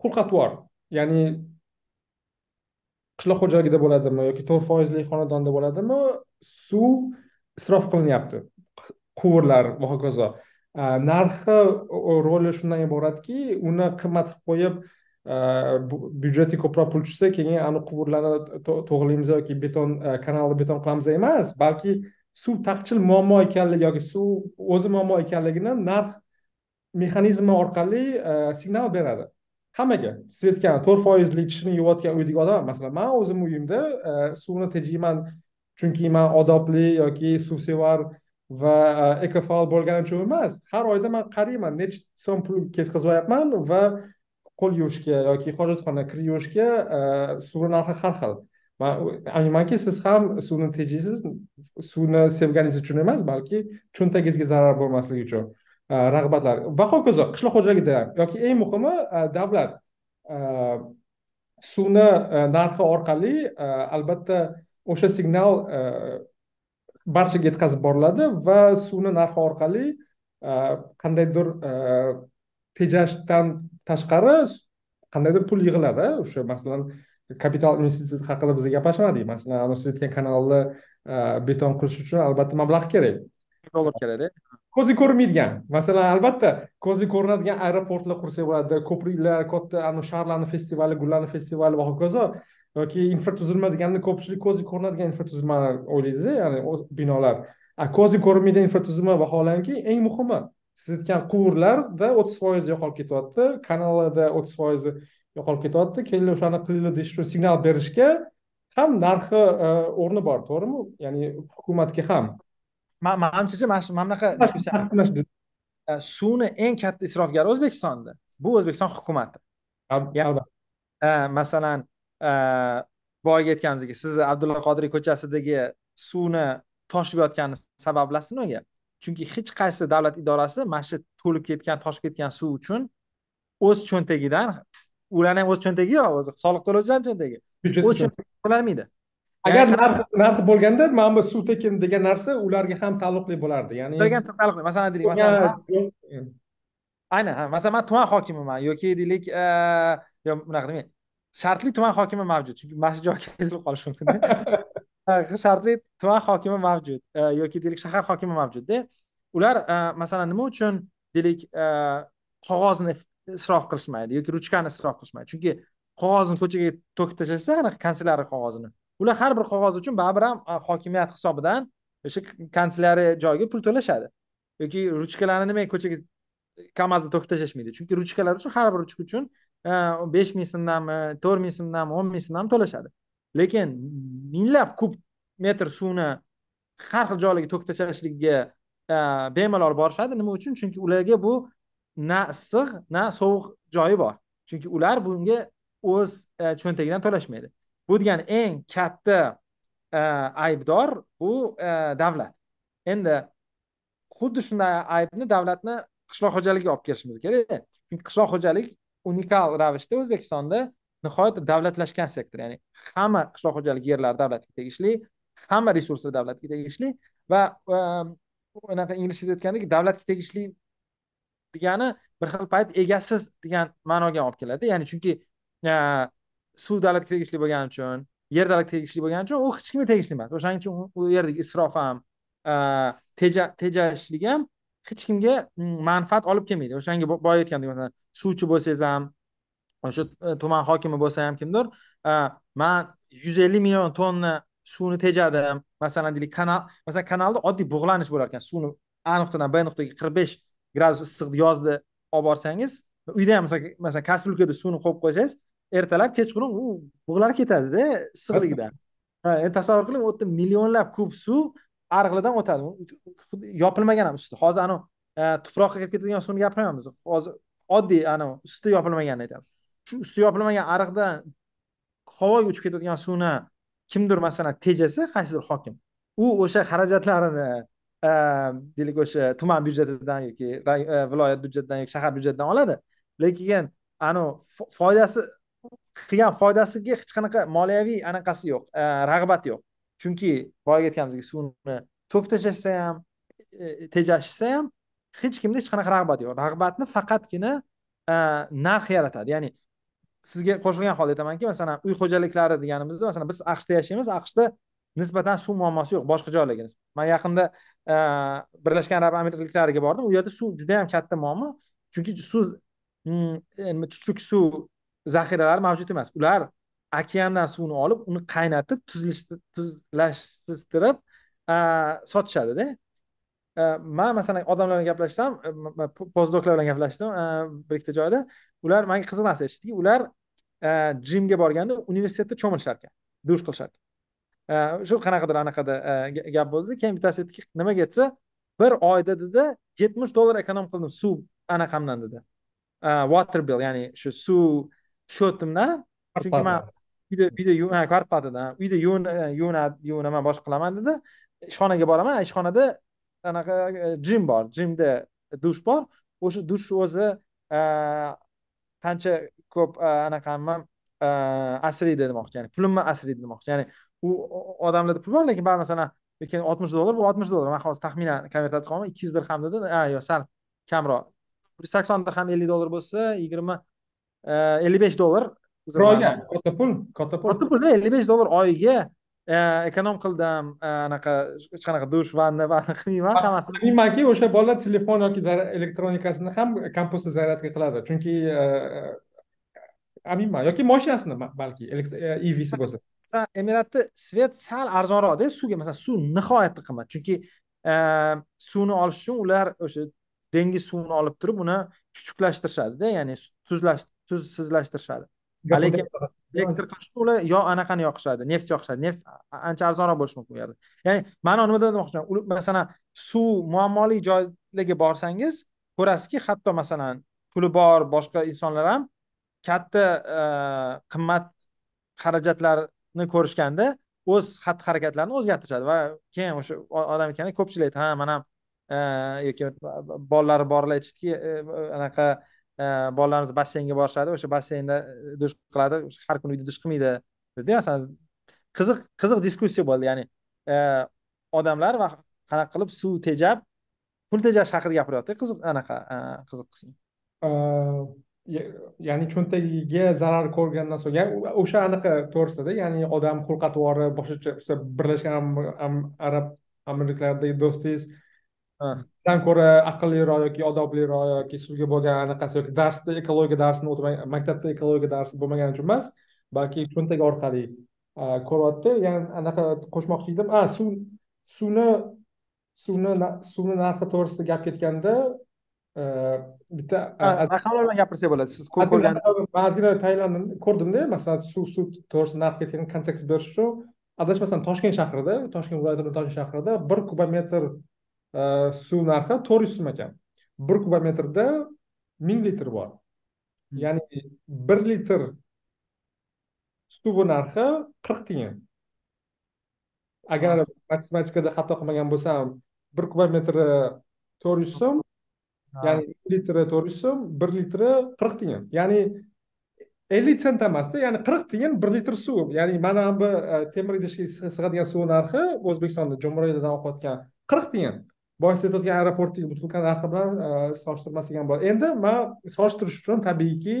xulq atvor ya'ni qishloq xo'jaligida bo'ladimi yoki to'rt foizli xonadonda bo'ladimi suv isrof qilinyapti. Quvurlar va hokazo. Narxi roli shundan iboratki uni qimmat qilib qo'yib byudjetga ko'proq pul tushsa keyin ani quvurlarni to'g'irlaymiz yoki beton kanalni beton qilamiz emas balki suv taqchil muammo ekanligi yoki suv o'zi muammo ekanligini narx mexanizmi orqali signal beradi hammaga siz aytgan to'rt foizli tishini yuvayotgan uydagi odam masalan man o'zimni uyimda suvni tejayman chunki man odobli yoki suvsevar va e, ekofaol bo'lganim uchun emas. Har oyda man qarayman necha so'm pul ketkazyapman va qo'l yuvishga yoki hojatxona kir yuvishga suv suvni narxi har xil. Man aminmanki siz ham suvni tejaysiz suvni sevganingiz uchun emas balki cho'ntagingizga zarar bo'lmasligi uchun. E, rag'batlar. Va hokazo qishloq xo'jaligida ham yoki eng muhimi davlat. Suvni narxi orqali albatta o'sha signal barchaga yetkazib boriladi va suvni narxi orqali e, qandaydir e, tejashdan tashqari qandaydir pul yig'iladi. O'sha masalan kapital investitsiya haqida biz gaplashmadik masalan siz aytgan kanalni e, beton qilish uchun albatta mablag' kerak. Dollar kerakda ko'zga ko'rinmaydigan. Masalan albatta ko'zga ko'rinadigan aeroportlar qursak bo'ladi. Ko'priklar katta shaharlarni festivali gullarni festivali va hokazo yoki infratuzilma deganda ko'pchilik ko'zga ko'rinadigan infratuzilmani o'ylaydida ya'ni binolar. Ko'zga ko'rinmaydigan infratuzilma vaholanki eng muhimi siz aytgan quvurlarda o'ttiz foizi yo'qolib ketyapti kanallarda o'ttiz foizi yo'qolib ketyapti kelinglar o'shani qilinglar deyish uchun signal berishga ham narxi e, o'rni bor to'g'rimi? Ya'ni hukumatga ham. Manimchachi mana shu mana bunaqa e, suvni eng katta isrofgari o'zbekistonda bu o'zbekiston hukumati. Albatta. masalan boyagi aytganimizdek sizni abdulla qodiriy ko'chasidagi suvni toshib yotgani sabab bilasizmi nimaga chunki hech qaysi davlat idorasi mana shu to'lib ketgan toshib ketgan suv uchun o'z cho'ntagidan ularni ham o'z cho'ntagi yo'q o'zi soliq to'lovchilarni cho'ntagi. O'z cho'ntagi. to'lanmaydi. Agar narxi bo'lganda mana bu suv tekin degan narsa ularga ham taalluqli bo'lardi ya'ni ularga ham taalluqli. Masalan deylik masalan aynan masalan man tuman hokimiman yoki deylik yo bunaqa demang shartli tuman hokimi mavjud. Chunki mana shu joyga ezilib qolishi mumkin shartli tuman hokimi mavjud e, yoki deylik shahar hokimi mavjudda. Ular e, masalan nima uchun deylik e, qog'ozni isrof qilishmaydi yoki ruchkani isrof qilishmaydi? Chunki qog'ozni ko'chaga to'kib tashlashsa anaqa kanselyariya qog'ozini. Ular har bir qog'oz uchun baribir ham hokimiyat hisobidan o'sha kanselyariya joyiga pul to'lashadi. Yoki ruchkalarni nimaga ko'chaga kamazda to'kib tashlashmaydi. Chunki ruchkalar uchun har bir ruchka uchun besh ming so'mdanmi e, to'rt ming so'mdanmi o'n ming so'mdanmi to'lashadi. Lekin minglab kub metr suvni har xil joylarga to'kib tashlashligiga e, bemalol borishadi. Nima uchun? Chunki ularga bu na issiq na sovuq joyi bor. Chunki ular bunga o'z e, cho'ntagidan to'lashmaydi. Bu degani eng katta aybdor bu davlat. Endi xuddi shunday aybni davlatni qishloq xo'jaligiga olib kelishimiz kerak chunki qishloq xo'jalik unikal ravishda o'zbekistonda nihoyatda davlatlashgan sektor. Ya'ni hamma qishloq xo'jaligi yerlari davlatga tegishli hamma resurslar davlatga tegishli va ehm, anaqa inglizchada aytgandek davlatga tegishli degani bir xil payt egasiz degan ma'noga olib keladi. Ya'ni chunki suv davlatga tegishli bo'lgani uchun yer davlatga tegishli bo'lgani uchun u hech kimga tegishli emas. O'shaning uchun u yerdagi isrof ham tejashlik ham hech kimga mm, manfaat olib kelmaydi. O'shanga boya aytgandek masalan suvchi bo'lsangiz ham o'sha e, tuman hokimi bo'lsa ham kimdir man yuz ellik million tonna suvni tejadim. Masalan deylik kanal masalan kanalda oddiy bug'lanish bo'lar ekan. Suvni a nuqtadan b nuqtaga qirq besh gradus issiqni yozda olib borsangiz uyda ham masalan kastrulkada suvni qo'yib qo'ysangiz ertalab kechqurun u bug'lanib ketadida issiqligidan endi tasavvur qiling u yerda millionlab kub suv ariqlardan o'tadi. Yopilmagan ham usti. Hozir anavi e, tuproqqa kirib ketadigan suvni gapirmayapmiz hozir oddiy anavi usti yopilmaganini aytamiz shu usti yopilmagan ariqdan havoga uchib ketadigan suvni kimdir masalan tejasa qaysidir hokim u o'sha xarajatlarini e, deylik o'sha tuman byudjetidan yoki e, viloyat byudjetidan yoki shahar byudjetidan oladi. Lekin anavi foydasi qilgan foydasiga hech qanaqa moliyaviy anaqasi yo'q rag'bat yo'q. Chunki boyagi aytganimizdek suvni to'kib tashlashsa ham e, e tejashsa ham hech kimda hech qanaqa rag'bat yo'q. Rag'batni faqatgina e, narx yaratadi. Ya'ni sizga qo'shilgan holda aytamanki masalan uy xo'jaliklari deganimizda masalan biz aqshda yashaymiz aqshda nisbatan suv muammosi yo'q boshqa joylarga man yaqinda e, birlashgan arab amirliklariga bordim. U yerda suv juda yam katta muammo. Chunki suv mm, e, chuchuk suv zaxiralari mavjud emas. Ular okeandan suvni olib uni qaynatib tuzlashtirib sotishadida. Man masalan odamlar bilan gaplashsam postdoklar bilan gaplashdim bir ikkita joyda. Ular manga qiziq narsa aytishdiki ular jimga borganda universitetda cho'milishar ekan dush qilishar ekan shu qanaqadir anaqada gap bo'ldi keyin bittasi aytdiki nimaga desa bir oyda dedi yetmish dollar ekonom qildim suv anaqamdan dedi. Water bill ya'ni shu suv shotimdan. Chunki man uyda uyda kvarplatadan uyda yuvinaman e, boshqa qilaman dedi ishxonaga boraman. Ishxonada anaqa e, jim bor. Jimda dush bor. O'sha dush o'zi e, qancha ko'p anaqaman asraydi demoqchi. Ya'ni pulimni asraydi demoqchi. Ya'ni u odamlarda pul bor lekin baribir masalan lekin oltmish dollar bu oltmish dollar. Man hozir taxminan konvertatsiya qilaman ikki yuz dirham dedi yo'q sal kamroq. Bir sakson dirham ellik dollar bo'lsa yigirma ellik besh dollar bir oyga katta pul katta pul. Katta pulda ellik besh dollar oyiga. E, ekonom qildim e, anaqa hech qanaqa dush vanna va qilmayman hammasini aminmanki o'sha bolalar telefon yoki elektronikasini ham kompostda zaryadka qiladi. Chunki e, aminman yoki moshinasini balki evisi bo'lsa. Emiratda svet sal arzonroqda suvga masalan suv nihoyatda qimmat. Chunki suvni olish uchun ular o'sha dengiz suvini olib turib uni chuchuklashtirishadida ya'ni tuzlash tuzsizlashtirishadi lekin ular yo anaqani yoqishadi neft yoqishadi neft ancha arzonroq bo'lishi mumkin u yerda. Ya'ni ma'no nimada demoqchiman masalan suv muammoli joylarga borsangiz ko'rasizki hatto masalan puli bor boshqa insonlar ham katta e, qimmat xarajatlarni ko'rishganda o'z xatti harakatlarini o'zgartirishadi va keyin o'sha odam ekanda ko'pchilik aytadi ha man ham e, yoki bolalari borlar aytishdiki e, anaqa bolalarimiz basseynga borishadi o'sha basseynda e, dush qiladi har kuni uyda dush qilmaydi. Dedi masalan qiziq qiziq diskussiya bo'ldi ya'ni e, odamlar va qanaqa qilib suv tejab pul tejash haqida gapiryapti qiziq anaqa e, qiziq qismi ya'ni cho'ntagiga zarar ko'rgandan so'ng o'sha anaqa to'g'risida ya'ni odam xulq atvori boshqacha birlashgan arab amirliklaridagi do'stingiz dan ko'ra aqlliroq yoki odobliroq yoki suvga bo'lgan anaqasi yoki darsda ekologiya darsini o'tmay maktabda ekologiya darsi bo'lmagani uchun emas balki cho'ntag orqali ko'ryapti. Ya'ni anaqa qo'shmoqchi edim. A suv suvni suvni suvni narxi to'g'risida gap ketganda bitta raqamlar bilan gapirsak bo'ladi. Siz ko'p ko'rgan man ozgina tayinlandim ko'rdimda masalan suv suv to'g'risida narx ketgan kontekst berish uchun adashmasam toshkent shahrida toshkent viloyatini toshkent shahrida bir kubometr suv narxi to'rt yuz so'm ekan. Bir kubometrda ming litr bor. Hmm. ya'ni bir litr suvi narxi qirq tiyin agar matematikada xato qilmagan bo'lsam bir kubometri to'rt yuz so'm ya'ni litri to'rt yuz so'm bir litri qirq tiyin ya'ni ellik sent emasda ya'ni qirq tiyin bir litr suv. Ya'ni mana bu temir idishga sig'adigan suv narxi o'zbekistonda jo'mragidan oqayotgan qirq tiyin bosh aytayotgan aeroportdagi butilka narxi bilan e, ham bo'ladi endi man solishtirish uchun tabiiyki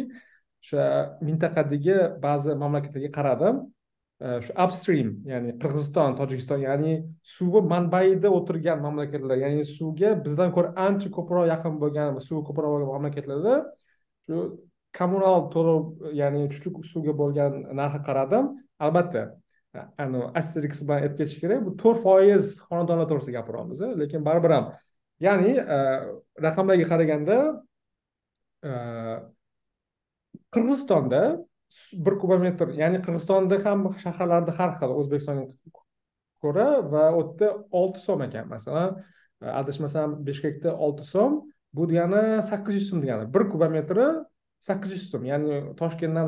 o'sha mintaqadagi ba'zi mamlakatlarga qaradim. E, shu upstream ya'ni qirg'iziston tojikiston ya'ni suvi manbaida o'tirgan mamlakatlar ya'ni suvga bizdan ko'ra ancha ko'proq yaqin bo'lgan suvi ko'proq bo'lgan mamlakatlarda shu kommunal to'lov ya'ni chuchuk suvga bo'lgan narxi qaradim. Albatta anavi asterix bilan aytib ketish kerak. Bu to'rt foiz xonadonlar to'g'risida gapiryapmiz lekin baribir ham ya'ni e, raqamlarga qaraganda e, qirg'izistonda bir kubometr ya'ni qirg'izistonda ham shaharlarda har xil o'zbekistonga ko'ra va u yerda olti so'm ekan. Masalan e, adashmasam bishkekda olti so'm bu degani sakkiz yuz so'm degani. Bir kubometri sakkiz yuz so'm ya'ni toshkentdan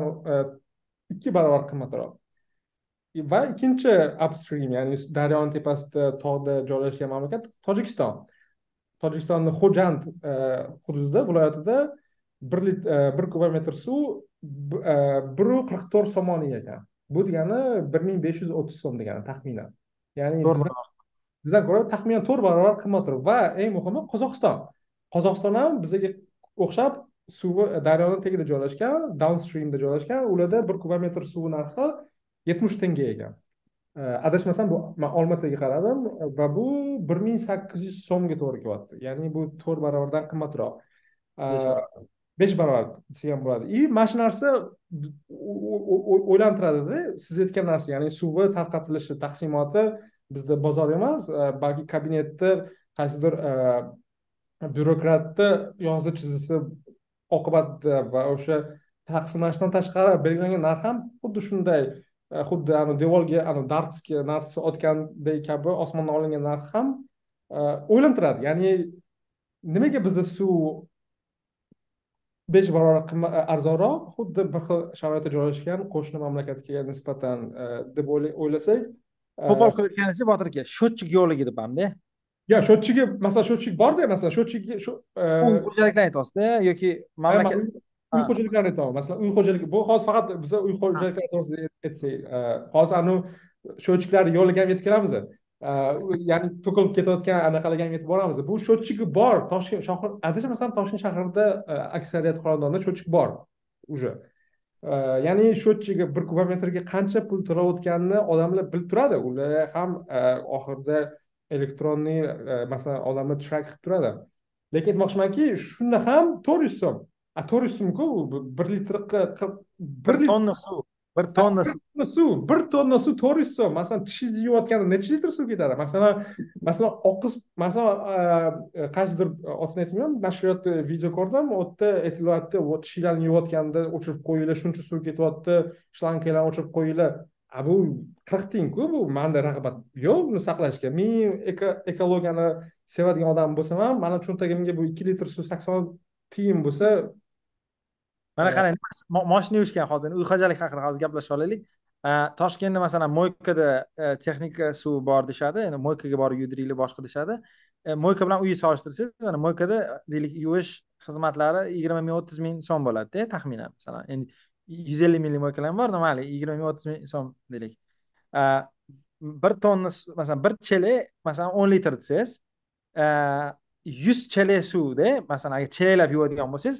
ikki barobar qimmatroq. Va ikkinchi upstream ya'ni daryoni tepasida tog'da joylashgan mamlakat tojikiston. Tojikistonni xo'jand e, hududida viloyatida bir e, bir kubometr suv e, biru qirq to'rt so'moniy ekan bu degani bir ming besh yuz o'ttiz so'm degani taxminan. Ya'ni bizdan ko'ra taxminan to'rt barobar qimmatroq. Va eng muhimi qozog'iston. Qozog'iston ham bizaga o'xshab suvi daryoni tagida joylashgan downstreamda joylashgan. Ularda bir kubometr suvi narxi yetmish tanga ekan adashmasam bu man olmaotaga qaradim va bu bir ming sakkiz yuz so'mga to'g'ri kelyapti. Ya'ni bu to'rt barobardan qimmatroq. Besh barobar. desa ham bo'ladi. И mana shu narsa o'ylantiradida siz aytgan narsa ya'ni suvi tarqatilishi taqsimoti bizda bozor emas balki kabinetda qaysidir byurokratni yozi chizisi oqibatida va o'sha taqsimlashdan tashqari belgilangan narx ham xuddi shunday. E, xuddi ani devorga ani dartski narxi otgandek kabi osmondan olingan narx ham o'ylantiradi ya'ni nimaga bizda suv besh barobar arzonroq xuddi bir xil sharoitda joylashgan qo'shni mamlakatga nisbatan deb o'ylasak qo'pol qilib aytganingizcha botir aka счетчик yo'qligi deb hamda yo счетчиgi masalan счетчик borda masalan счетчиги shu uy xo'jaliklarni aytyapsizda yoki mamlakat uy xo'jaliklarini aytyapman masalan uy xo'jaligi bu hozir faqat biza uy xo'jaliklari to'g'risida aytsak hozir anavi счетчикlarni yo'liga ham yetib kelamiz ya'ni to'kilib ketayotgan anaqalarga ham yetib boramiz. Bu счетчиgi bor. Toshkent shahar adashmasam toshkent shahrida aksariyat xonadonda счетчик bor уже. Ya'ni счетчиgi bir kubometrga qancha pul to'layotganini odamlar bilib turadi. Ular ham oxirida elektronniy masalan odamlar track qilib turadi. Lekin aytmoqchimanki shunda ham to'rt yuz so'm a to'rt yuz so'mku bir litrga bir tonna suv bir tonna suv bir tonna suv to'rt yuz so'm masalan tishingizni yuvayotganda necha litr suv ketadi masalan masalan oqiz masalan qaysidir otini aytmayman nashriyotda video ko'rdim u yerda aytilyapti tishinglarni yuvayotganda o'chirib qo'yinglar shuncha suv ketyapti shlankalarni o'chirib qo'yinglar a bu qirq tiyinku bu manda rag'bat yo'q buni saqlashga men ekologiyani sevadigan odam bo'lsam ham mani cho'ntagimga bu ikki litr suv sakson tiyin bo'lsa mana qarang moshina yuvishgan hozir. Uy xo'jaligi haqida hozir gaplashib olaylik. Toshkentda masalan moykada texnika suv bor deyishadi endi moykaga borib yuvdiringlar boshqa deyishadi moyka bilan uyni solishtirsangiz mana moykada deylik yuvish xizmatlari yigirma ming o'ttiz ming so'm bo'ladida taxminan. Masalan endi yuz ellik minglik moykalar ham bor mayli yigirma ming o'ttiz ming so'm deylik. Bir tonna masalan bir chelak masalan o'n litr desangiz yuz chelak suvda masalan agar chelaklab yuvadigan bo'lsangiz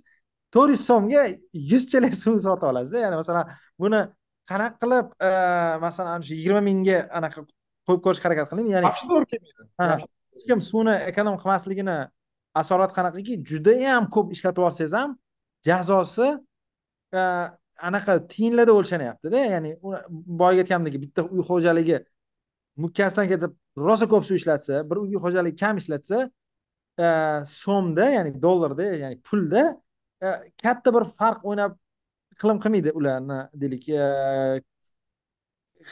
to'rt yuz so'mga yuz chelak suv sotib olasizda ya'ni masalan buni qanaqa qilib e, masalan ana shu yigirma mingga anaqa qo'yib ko'rishga harakat qiling. Ya'ni hech kim suvni ekonom qilmasligini asorati qanaqaki judayam ko'p ishlatib yuborsangiz ham jazosi e, anaqa tiyinlarda o'lchanyaptida ya'ni boyagi aytgandek bitta uy xo'jaligi mukkasidan ketib rosa ko'p suv ishlatsa bir uy xo'jaligi kam ishlatsa e, so'mda ya'ni dollarda ya'ni pulda E, katta bir farq o'ynab iqlim qilmaydi ularni deylik. E,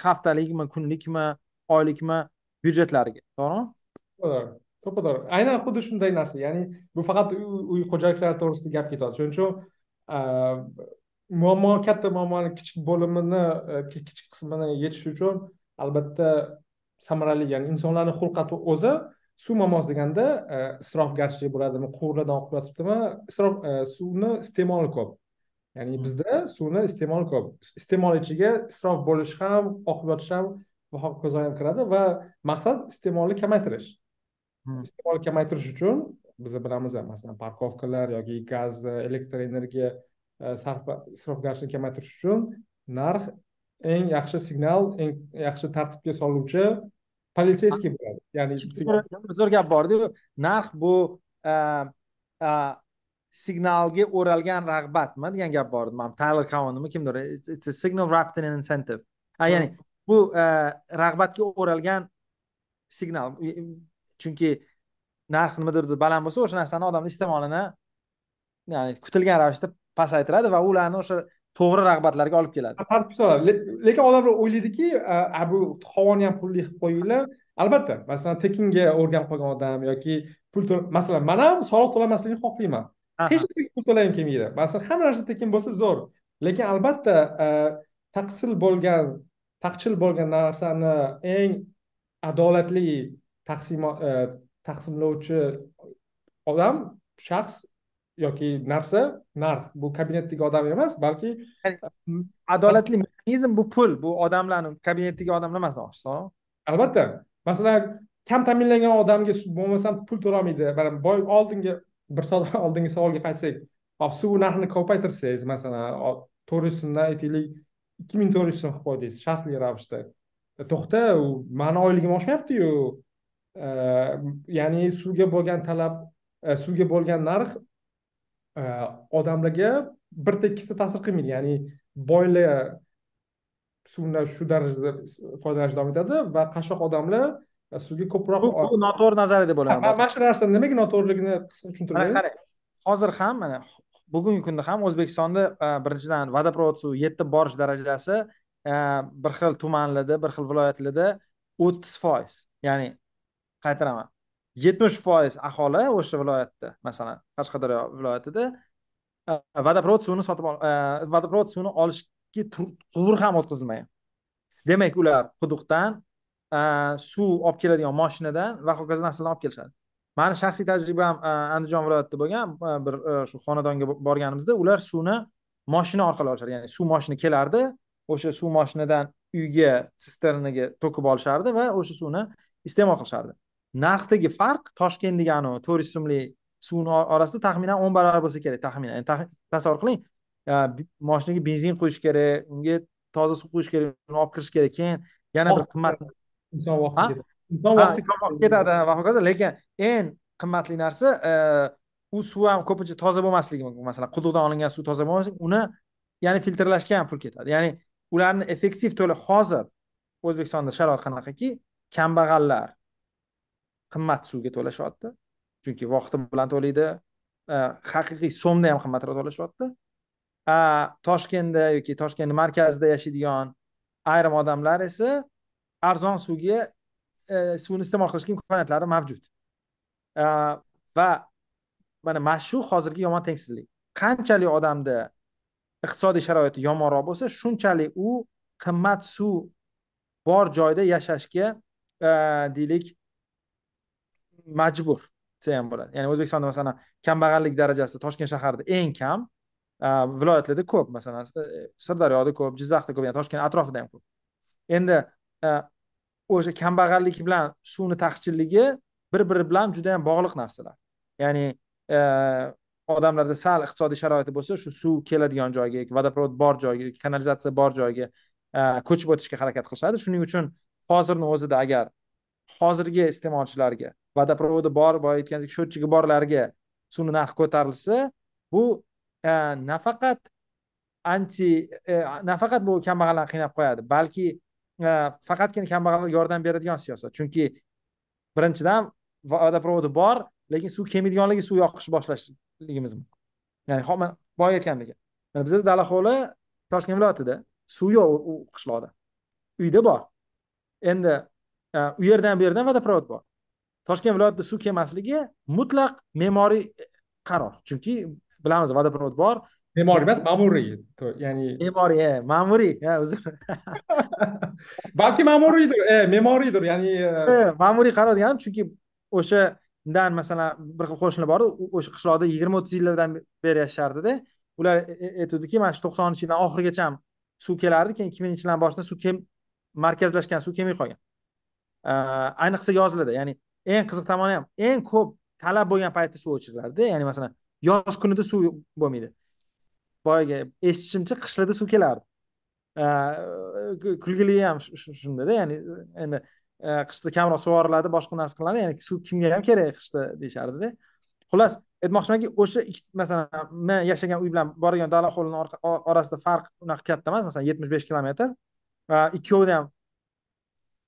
haftalikmi kunlikmi oylikmi byudjetlariga to'g'rimi? To'ppa aynan xuddi shunday narsa ya'ni bu faqat uy xo'jaliklari to'g'risida gap ketyapti. Shuning uchun e, muammo katta muammoni kichik bo'limini kichik qismini yechish uchun albatta samarali ya'ni insonlarni xulqati o'zi suv muammosi deganda e, isrofgarchilik bo'ladimi quvurlardan oqib yotibdimi isrof e, suvni iste'moli ko'p ya'ni hmm. bizda suvni iste'mol ko'p iste'mol ichiga isrof bo'lish ham oqib yotish ham va hokazo ham kiradi va maqsad iste'molni kamaytirish Hmm. iste'molni kamaytirish uchun biz bilamiz masalan parkovkalar yoki gaz elektr energiya e, sarf- isrofgarchilikni kamaytirish uchun narx eng yaxshi signal eng yaxshi tartibga soluvchi politseyskiy bo'ladi ya'ni zo'r gap bordiyu narx bu signalga o'ralgan rag'batmi degan gap bor mana Tyler Cowenmi kimdir it's, a signal wrapped in an incentive. A, ya'ni bu rag'batga o'ralgan signal chunki narx nimadir baland bo'lsa o'sha narsani odamni iste'molini ya'ni kutilgan ravishda pasaytiradi va ularni o'sha to'g'ri rag'batlarga olib keladi. Soladi Le- lekin odamlar o'ylaydiki bu havoni ham pulli qilib qo'yinglar. Albatta masalan tekinga o'rganib qolgan odam yoki pul to'la masalan man ham soliq to'lamaslikni xohlayman. Hech narsaga pul to'lagim kelmaydi. Masalan hamma narsa tekin bo'lsa zo'r. Lekin albatta taqsil bo'lgan taqchil bo'lgan narsani eng adolatli e, taqsimlovchi odam shaxs yoki narsa narx. Bu kabinetdagi odam emas balki adolatli mexanizm bu pul. Bu odamlarni kabinetdagi odamlar emas demoqchisiz to'g'rimi? Albatta. Masalan kam ta'minlangan odamga bo'lmasam pul to'lamaydi mana boy oldingi bir soat oldingi savolga qaytsak suv narxini ko'paytirsangiz masalan to'rt yuz so'mdan aytaylik ikki ming to'rt yuz so'm qilib qo'ydingiz shartli ravishda. E, to'xta u mani oyligim oshmayaptiyu. E, ya'ni suvga bo'lgan talab e, suvga bo'lgan narx odamlarga bir tekisda ta'sir qilmaydi. Ya'ni boylar suvdan shu darajada foydalanishda davom etadi va qashshoq odamlar suvga ko'proq bu, noto'g'ri nazariya deb o'ylayman mana shu narsani nimaga noto'g'riligini qisqa tushuntirib qarang hozir ham mana bugungi kunda ham o'zbekistonda a, birinchidan vodoprovod suvi yetib borish darajasi a, bir xil tumanlarda bir xil viloyatlarda o'ttiz foiz. Ya'ni qaytaraman yetmish foiz aholi o'sha viloyatda masalan qashqadaryo viloyatida e, vodoprovod suvini sotib e, vodoprovod suvini olishga quvur ham o'tkazilmagan. Demak ular quduqdan e, suv olib keladigan moshinadan va hokazo narsadan olib kelishadi. Mani shaxsiy tajribam andijon viloyatida bo'lgan bir shu xonadonga borganimizda ular suvni moshina orqali olishadi. Ya'ni suv moshina kelardi o'sha suv moshinadan uyga sisternaga to'kib olishardi va o'sha suvni iste'mol qilishardi. Narxdagi farq toshkentdagi anavi to'rt yuz so'mlik suvni or- orasida taxminan o'n barobar bo'lsa kerak taxminan. Tasavvur qiling moshinaga benzin quyish kerak unga toza suv quyish kerak uni olib kirish kerak keyin yana bir qimmat inson vaqti inson vaqti ketadi va hokazo lekin eng qimmatli narsa e, u suv ham ko'pincha toza bo'lmasligi mumkin. Masalan quduqdan olingan suv toza bo'lmasligi uni ya'ni filtrlashga ham pul ketadi. Ya'ni ularni effektiv to'la hozir o'zbekistonda sharoit qanaqaki? Kambag'allar qimmat suvga to'lashyapti. Chunki vaqti bilan to'laydi. Э, haqiqiy so'mda ham qimmatroq to'lashyapti. Toshkentda yoki toshkentni markazida yashaydigan ayrim odamlar esa arzon suvga e, suvni iste'mol qilishga imkoniyatlari mavjud. Э, va mana mana shu hozirgi yomon tengsizlik. Qanchalik odamda iqtisodiy sharoiti yomonroq bo'lsa shunchalik u qimmat suv bor joyda yashashga e, deylik majbur. Desa ham bo'ladi. Ya'ni o'zbekistonda masalan kambag'allik darajasi toshkent shahrida eng kam viloyatlarda ko'p. Masalan e, sirdaryoda ko'p jizzaxda ko'p ya'ni toshkent atrofida ham ko'p. Endi o'sha kambag'allik bilan suvni taqchilligi bir biri bilan juda yam bog'liq narsalar. Ya'ni e, odamlarda sal iqtisodiy sharoiti bo'lsa shu suv keladigan joyga vodoprovod bor joyga kanalizatsiya bor joyga ko'chib o'tishga harakat qilishadi. Shuning uchun hozirni o'zida agar hozirgi iste'molchilarga vodoprovodi bor boya aytgandek счетчиgi borlarga suvni narxi ko'tarilsa bu e, nafaqat anti e, nafaqat bu kambag'allarni qiynab qo'yadi balki e, faqatgina kambag'allarga yordam beradigan siyosat. Chunki birinchidan vodoprovodi bor lekin suv kelmaydiganligi suv yoqishni boshlashligimiz mumkin. Ya'ni ho- boya aytgandek bizda dalaxo'li toshkent viloyatida suv yo'q u- qishloqda. Uyda bor. Endi u yerdan bu yerdan vodoprovod bor. Toshkent viloyatida suv kelmasligi mutlaq me'moriy qaror. Chunki bilamiz vodoprovod bor. Me'moriy emas ma'muriy. Ya'ni me'moriy e, ma'muriy ha uzr balki ma'muriydir e me'moriydir ya'ni e, E, ma'muriy qaror deganim chunki o'shadan masalan bir xil qo'shnilar bor o'sha qishloqda yigirma o'ttiz yillardan beri yashardida ular e- e- aytuvdiki mana shu to'qsoninchi yildan oxirigacha suv kelardi keyin ikki minginchi yildan boshida suv markazlashgan suv kelmay qolgan. E, ayniqsa yozlarda ya'ni eng qiziq tomoni ham eng ko'p talab bo'lgan paytda suv o'chiriladida ya'ni masalan yoz kunida suv bo'lmaydi. Boyagi eshitishimcha qishlarda suv kelardi. Kulgili ham shundada ya'ni endi e, qishda kamroq sug'oriladi boshqa narsa qilinadi ya'ni suv kimga ham kerak qishda deyishardida xullas aytmoqchimanki o'sha masalan men yashagan uy bilan borgan dala hovlini orasida farq unaqa katta emas masalan yetmish besh kilometr. Ikkovida ham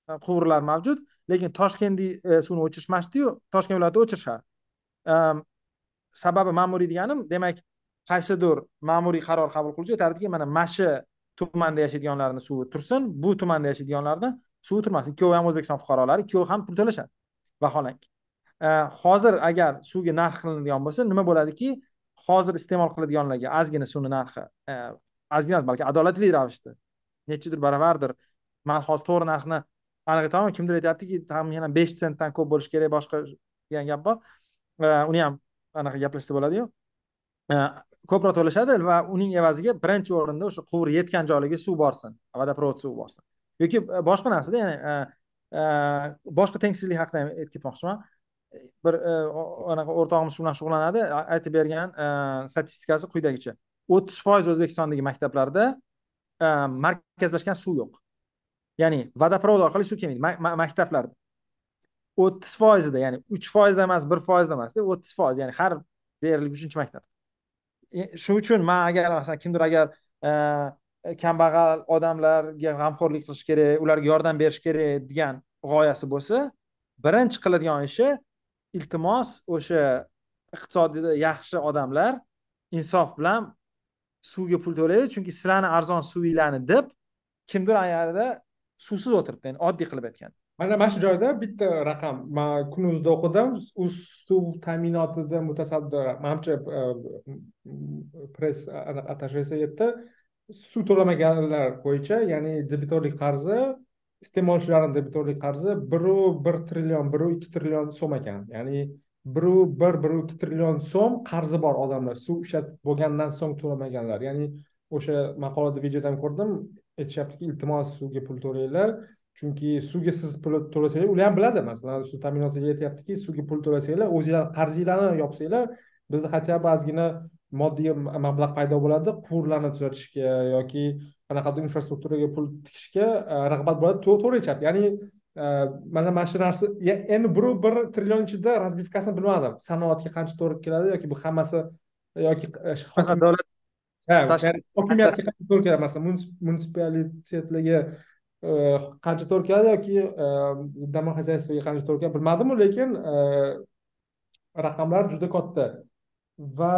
E, quvurlar mavjud. Lekin toshkentni e, suvni o'chirishmasdiyu toshkent viloyatida o'chirishadi. E, sababi ma'muriy deganim demak qaysidir ma'muriy qaror qabul qiluvchi aytardiki mana mana shu tumanda yashaydiganlarni suvi tursin. Bu tumanda yashaydiganlarni suvi turmasin. Ikkovi ham o'zbekiston fuqarolari ikkovi ham pul to'lashadi. Vaholanki. Hozir agar suvga narx qilinadigan bo'lsa nima bo'ladiki? Hozir iste'mol qiladiganlarga ozgina suvni narxi e, ozgina balki adolatli ravishda nechidir baravardir. Man hozir to'g'ri narxni anaqa aytolmayman kimdir aytyaptiki taxminan besh sentdan ko'p bo'lishi kerak boshqa degan gap bor. Uni ham anaqa gaplashsa bo'ladiyu. E, ko'proq to'lashadi va uning evaziga birinchi o'rinda o'sha quvur yetgan joylarga suv borsin vodoprovod suvi borsin. Yoki e, boshqa narsada ya'ni e, boshqa tengsizlik haqida ham aytib ketmoqchiman. Bir anaqa o'rtog'imiz shu bilan shug'ullanadi aytib bergan statistikasi quyidagicha o'ttiz foiz o'zbekistondagi maktablarda markazlashgan suv yo'q. Ya'ni vodoprovod orqali suv kelmaydi. Maktablarda o'ttiz foizida ya'ni uch foizda emas bir foizda emas o'ttiz foiz ya'ni har deyarli uchinchi maktab. E, shu shuning uchun man agar masalan kimdir agar e, kambag'al odamlarga g'amxo'rlik qilish kerak ularga yordam berish kerak degan g'oyasi bo'lsa birinchi qiladigan ishi iltimos o'sha iqtisodiyda yaxshi odamlar insof bilan suvga pul to'laydi. Chunki sizlarni arzon suvinglarni deb kimdir ayarida suvsiz o'tiribdi ya'ni oddiy qilib aytganda mana mana shu joyda bitta raqam. Man kunuzda o'qidim uz suv ta'minotida mutasaddi manimcha e, press atashesi aytdi suv to'lamaganlar bo'yicha ya'ni debitorlik qarzi iste'molchilarni debitorlik qarzi biru bir trillion biru ikki trillion so'm ekan. Ya'ni biru bir biru ikki trillion so'm qarzi bor odamlar suv ishlatib bo'lgandan so'ng to'lamaganlar. Ya'ni o'sha maqolada videoda ham ko'rdim aytishyaptiki iltimos suvga pul to'langlar chunki suvga siz pul to'lasanglar ular ham biladi masalan suv ta'minotiga aytyaptiki suvga pul to'lasanglar o'zinglar qarzinglarni yopsanglar bizda хотя бы ozgina moddiy mablag' paydo bo'ladi quvurlarni tuzatishga yoki qanaqadir infrastrukturaga pul tikishga e, rag'bat bo'ladi. To'g'ri aytyapti ya'ni e, mana mana shu narsa endi bir bir trillion ichida разбивкасini bilmadim. Sanoatga qancha to'g'ri keladi yoki bu hammasi yoki e, davlat davlat hokimiyatga qancha to'g'ri keladi? Masalan munitsipalitetlarga qancha to'g'ri keladi yoki домохозяйствоga qancha to'g'ri keladi bilmadimu lekin raqamlar juda katta. Va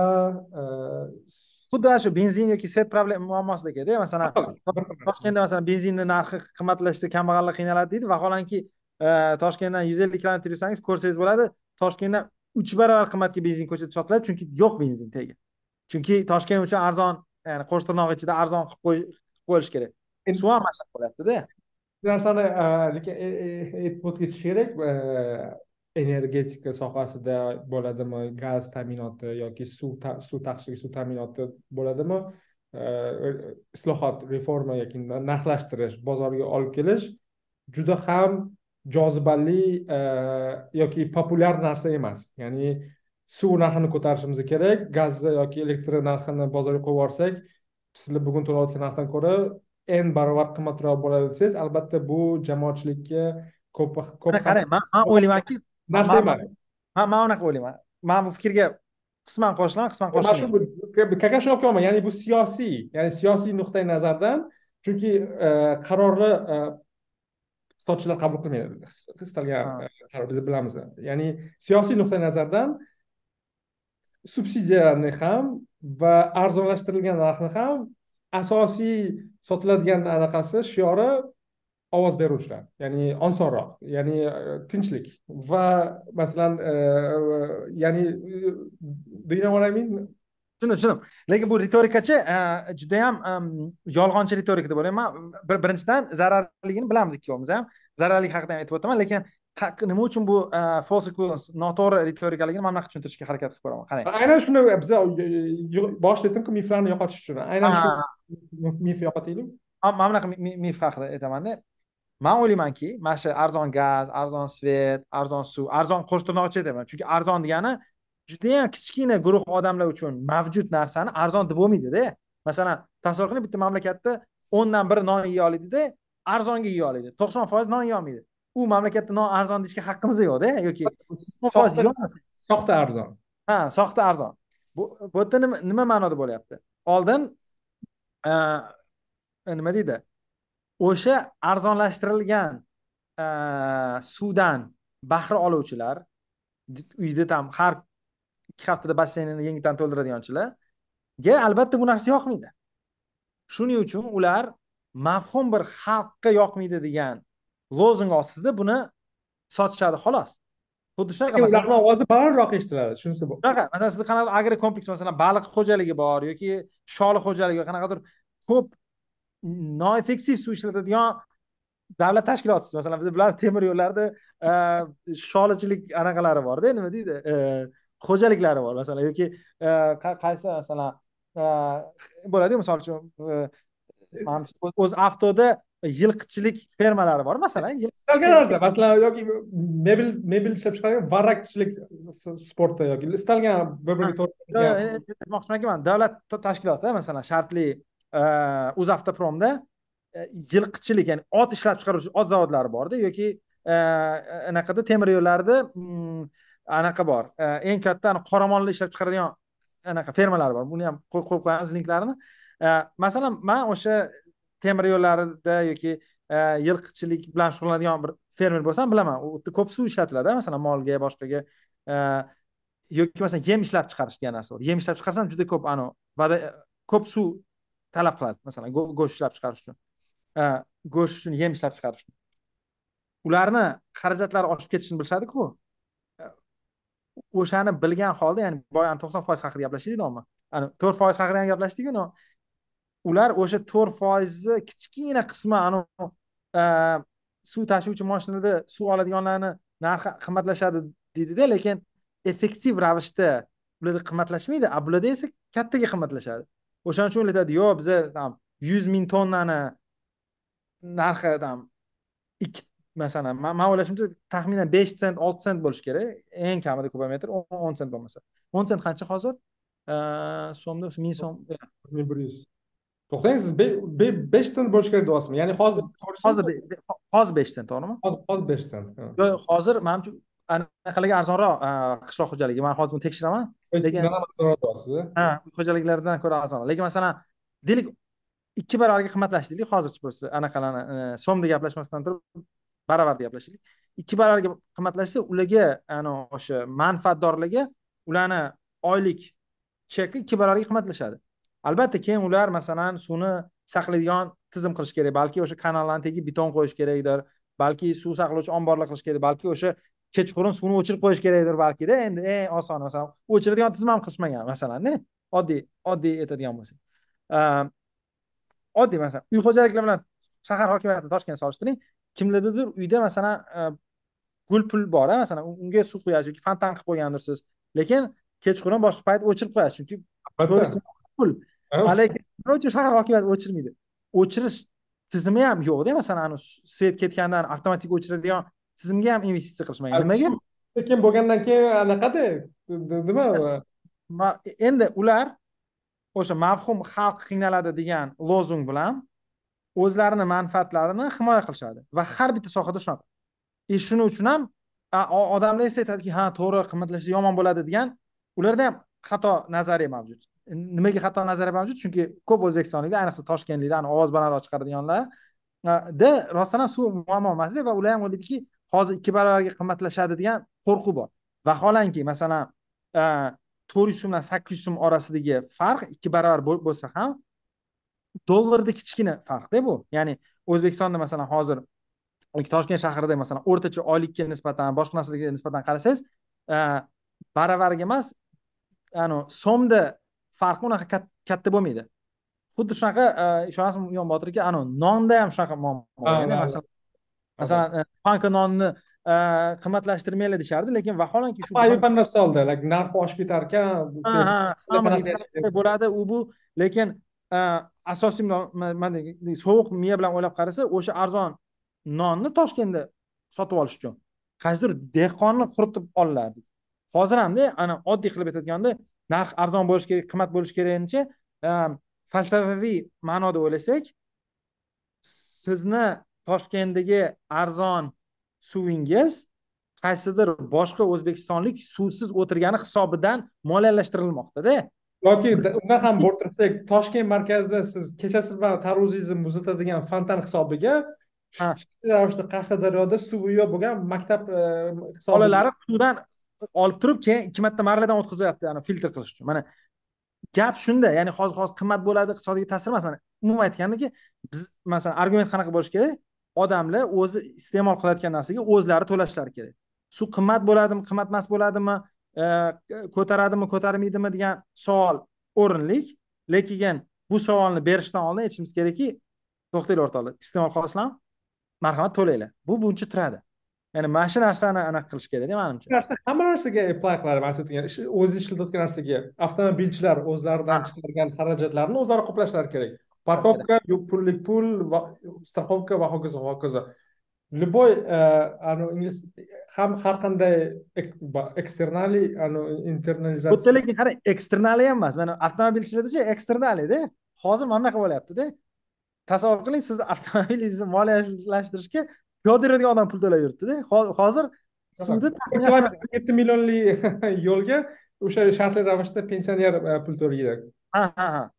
xuddi ana shu benzin yoki svet muammosidagida masalan toshkentda masalan benzinni narxi qimmatlashsa kambag'allar qiynaladi deydi. Vaholanki e, toshkentdan yuz ellik kilometr yursangiz ko'rsangiz bo'ladi toshkentdan uch barobar qimmatga benzin ko'chada sotiladi chunki yo'q benzin tegi chunki toshkent uchun arzon ya'ni qo'sh tirnoq ichida arzon qilib qo'yish kerak. Suv ham mana bo'lyaptida shu narsani e, lekin e, aytib o'tib ketish kerak energetika sohasida bo'ladimi gaz ta'minoti yoki suv suv taqchillik suv ta'minoti bo'ladimi? Islohot reforma yoki narxlashtirish bozorga olib kelish juda ham jozibali yoki populyar narsa emas. Ya'ni suv narxini ko'tarishimiz kerak. Gazni yoki elektr narxini bozorga qo'yib yuborsak sizlar bugun to'layotgan narxdan ko'ra n barobar qimmatroq bo'ladi desangiz albatta bu jamoatchilikka ko'p ko'p qarang man o'ylaymanki narsa emas. man man unaqa o'ylayman. Man bu fikrga qisman qo'shilaman qisman qo'shilmayman как раз shunaqa qilyapman ya'ni bu siyosiy ya'ni siyosiy nuqtai nazardan chunki e, qarorni e, iqtisodchilar qabul qilmaydi. Istalgan qaror biz bilamiz. Ya'ni siyosiy nuqtai nazardan subsidiyani ham va arzonlashtirilgan narxni ham asosiy sotiladigan anaqasi shiori ovoz beruvchilar ya'ni osonroq ya'ni e, tinchlik va masalan e, e, ya'ni do you know what I mean? Tushundim tushundim. Lekin bu ritorikachi judayam yolg'onchi ritorika deb o'ylayman. Birinchidan zararligini bilamiz ikkovimiz ham. Zararlik haqida ham aytib o'taman lekin nima uchun bu false equivalence noto'g'ri ritorikaligini mana bunaqa tushuntirishga harakat qilib ko'raman. Qarang. Aynan shuni biza boshida aytdimku miflarni yo'qotish uchun. Aynan shu mifni yo'qotaylik mana bunaqa mif haqida aytamanda. Man o'ylaymanki mana shu arzon gaz arzon svet arzon suv arzon qo'sh tirnoqcha aytyapman chunki arzon degani judayam kichkina guruh odamlar uchun mavjud narsani arzon deb bo'lmaydida. Masalan tasavvur qiling bitta mamlakatda o'ndan biri non yeya oladida arzonga yeya oladi. To'qson foiz non yeyolmaydi u mamlakatda non arzon deyishga haqqimiz yo'qda yoki soxta arzon. ha soxta arzon. Bu yerda nima nima ma'noda bo'lyapti? Oldin nima deydi? O'sha arzonlashtirilgan suvdan bahra oluvchilar uyda tam har ikki haftada basseynini yengildan to'ldiradiganchilarga albatta bu narsa yoqmaydi. Shuning uchun ular mavhum bir xalqqa yoqmaydi degan lozung ostida buni sotishadi xolos. Xuddi shunaqa ularni ovozi balandroq eshitiladi shunisi bor shunaqa masalan sizda qanaqadir agro kompleks masalan baliq xo'jaligi bor yoki sholi xo'jaligi qanaqadir ko'p noeffektiv suv ishlatadigan davlat tashkiloti masalan biz bilamiz temir yo'llarda e, sholichilik anaqalari borda nima deydi e, xo'jaliklari bor masalan yoki e, qaysi masalan bo'ladiyu misol uchun o'z avtoda yilqichilik fermalari bor. Masalan istalgan narsa masalan yoki mebel mebel ishlab chiqaradigan varrakchilik sportda yoki istalgan bir biriga to'g'ri aytmoqchimanki man davlat tashkiloti masalan shartli o'zavtopromda yilqichilik ya'ni ot ishlab chiqaruvchi ot zavodlari borda yoki anaqada temir yo'llarda anaqa bor. Eng katta qoramolni ishlab chiqaradigan anaqa fermalar bor. Buni ham qo'yib qo'yamiz linklarini masalan man o'sha temir yo'llarida yoki e, yilqichilik bilan shug'ullanadigan bir fermer bo'lsam bilaman. U yerda ko'p suv ishlatiladi masalan molga boshqaga e, yoki masalan yem ishlab chiqarish degan narsa bor yem ishlab chiqarsam juda ko'p anavi ko'p suv talab qiladi masalan go'sht ishlab chiqarish uchun. E, go'sht uchun yem ishlab chiqarish uchun. Ularni xarajatlari oshib ketishini bilishadiku. O'shani bilgan holda ya'ni boya to'qson foiz haqida gaplashdik deyapman to'rt foiz haqida ham gaplashdiku ular o'sha to'rt foizni kichkina qismi anavi e, suv tashuvchi mashinada suv oladiganlarni narxi qimmatlashadi deydida lekin effektiv ravishda bularda qimmatlashmaydi a bularda esa kattaga qimmatlashadi. O'shaning uchun aytadi yo'q biza там yuz ming tonnani narxi там ikki masalan man o'ylashimcha taxminan besh sent olti sent bo'lishi kerak eng kamida kubometr o'n sent bo'lmasa. O'n sent qancha hozir? E, so'mda ming so'm ming bir yuz. To'xtang siz besh sent bo'lishi kerak deyapsizmi? Ya'ni hozir hozir hozir besh sent to'g'rimi? Hozir besh sent yo'q hozir manimcha anaqalarga arzonroq qishloq xo'jaligi. Man hozir buni tekshiraman lekin ha xo'jaliklardan ko'ra arzonroq. Lekin masalan deylik ikki barobarga qimmatlashdi deylik hozirchi просто anaqalarni so'mda gaplashmasdan turib baravarda gaplashaylik ikki barobarga qimmatlashsa ularga o'sha manfaatdorlarga ularni oylik cheki ikki barobarga qimmatlashadi albatta keyin ular masalan suvni saqlaydigan tizim qilish kerak. Balki o'sha kanallarni tagiga beton qo'yish kerakdir. Balki suv saqlovchi omborlar qilish kerak. Balki o'sha kechqurun suvni o'chirib qo'yish kerakdir balkida. Endi eng osoni masalan o'chiradigan tizim ham qilishmagan masalanda oddiy oddiy aytadigan bo'lsak. Oddiy masalan uy xo'jaliklar bilan shahar hokimiyati toshkentni solishtiring. Kimlardadir uyda masalan gul pul bor masalan unga suv quyasiz yoki fontan qilib qo'ygandirsiz. Lekin kechqurun boshqa payt o'chirib qo'yasiz. Chunki pul lekin nima uchun shahar hokimiyati o'chirmaydi? O'chirish tizimi ham yo'qda masalan svet ketgandan avtomatik o'chiradigan tizimga ham investitsiya qilishmagan nimaga? sekin bo'lgandan keyin anaqada nima endi ular o'sha mavhum xalq qiynaladi degan lozung bilan o'zlarini manfaatlarini himoya qilishadi va har bitta sohada shunaqa и shuning uchun ham odamlar esa aytadiki ha to'g'ri qimmatlashsa yomon bo'ladi degan ularda ham xato nazariya mavjud nimaga xato nazariya mavjud chunki ko'p o'zbekistonliklar ayniqsa toshkentliklar ovoz balandroq chiqaradiganlarda rostdan ham suv muammo emasda va ular ham o'ylaydiki hozir ikki barobarga qimmatlashadi degan qo'rquv bor. Vaholanki masalan to'rt yuz so'mdan sakkiz yuz so'm orasidagi farq ikki barobar bo'lsa ham dollarda kichkina farqda bu. Ya'ni o'zbekistonda masalan hozir toshkent shahrida masalan o'rtacha oylikka nisbatan boshqa narsalarga nisbatan qarasangiz baravariga emas so'mda farqi unaqa katta bo'lmaydi. Xuddi shunaqa e, ishonasizmi yon botir aka anavi nonda ham shunaqa muammo masalan masalan e, panka nonni e, qimmatlashtirmanglar deyishardi lekin vaholanki shu ayupanna soldi. Narxi oshib ketar ekan bo'ladi u bu. Lekin asosiy sovuq miya bilan o'ylab qarasa o'sha arzon nonni toshkentda sotib olish uchun. Qaysidir dehqonni quritib olinadi hozir hamda ana oddiy qilib aytadiganda narx arzon bo'lishi kerak qimmat bo'lishi keraknicha falsafaviy ma'noda o'ylasak sizni toshkentdagi arzon suvingiz qaysidir boshqa o'zbekistonlik suvsiz o'tirgani hisobidan moliyalashtirilmoqdada. Yoki undan ham bo'rttirsak toshkent markazida siz kechasi bilan tarvuzingizni muzlatadigan fontan hisobiga ravishda qashqadaryoda suvi yo'q bo'lgan maktab e, bolalari suvdan olib turib keyin ikki marta marladan o'tkazyapti filtr qilish uchun. Mana gap shunda ya'ni hozir hozir qimmat bo'ladi iqtisodiyga ta'sir emas. Mana umuman aytgandaki biz masalan argument qanaqa bo'lishi kerak? Odamlar o'zi iste'mol qilayotgan narsaga o'zlari to'lashlari kerak. Suv qimmat bo'ladimi qimmat emas bo'ladimi e, ko'taradimi ko'tarmaydimi degan savol o'rinli lekin bu savolni berishdan oldin aytishimiz kerakki to'xtanglar o'rtoqlar iste'mol qilasizlarmi marhamat to'langlar. Bu buncha turadi. Ya'ni mana shu narsani anaqa qilish kerakda manimcha narsa hamma narsaga apply qiladi man aytgan o'zi ishlatayotgan narsaga avtomobilchilar o'zlaridan chiqargan xarajatlarni o'zlari qoplashlari kerak parkovka pullik pul страховка va hokazo hokazo. Любой ingliz ham har qanday eksternali internalizatsiya bitta lekin qarang eksternali ham emas. Mana avtomobilchilardachi eksternalida hozir mana bunaqa bo'lyaptida. Tasavvur qiling sizni avtomobilingizni moliyalashtirishga piyoda yuradigan odam pul to'lab yuribdida hozir suvni yetti millionli yo'lga o'sha shartli ravishda pensioner e, pul to'laydi ha ha ha.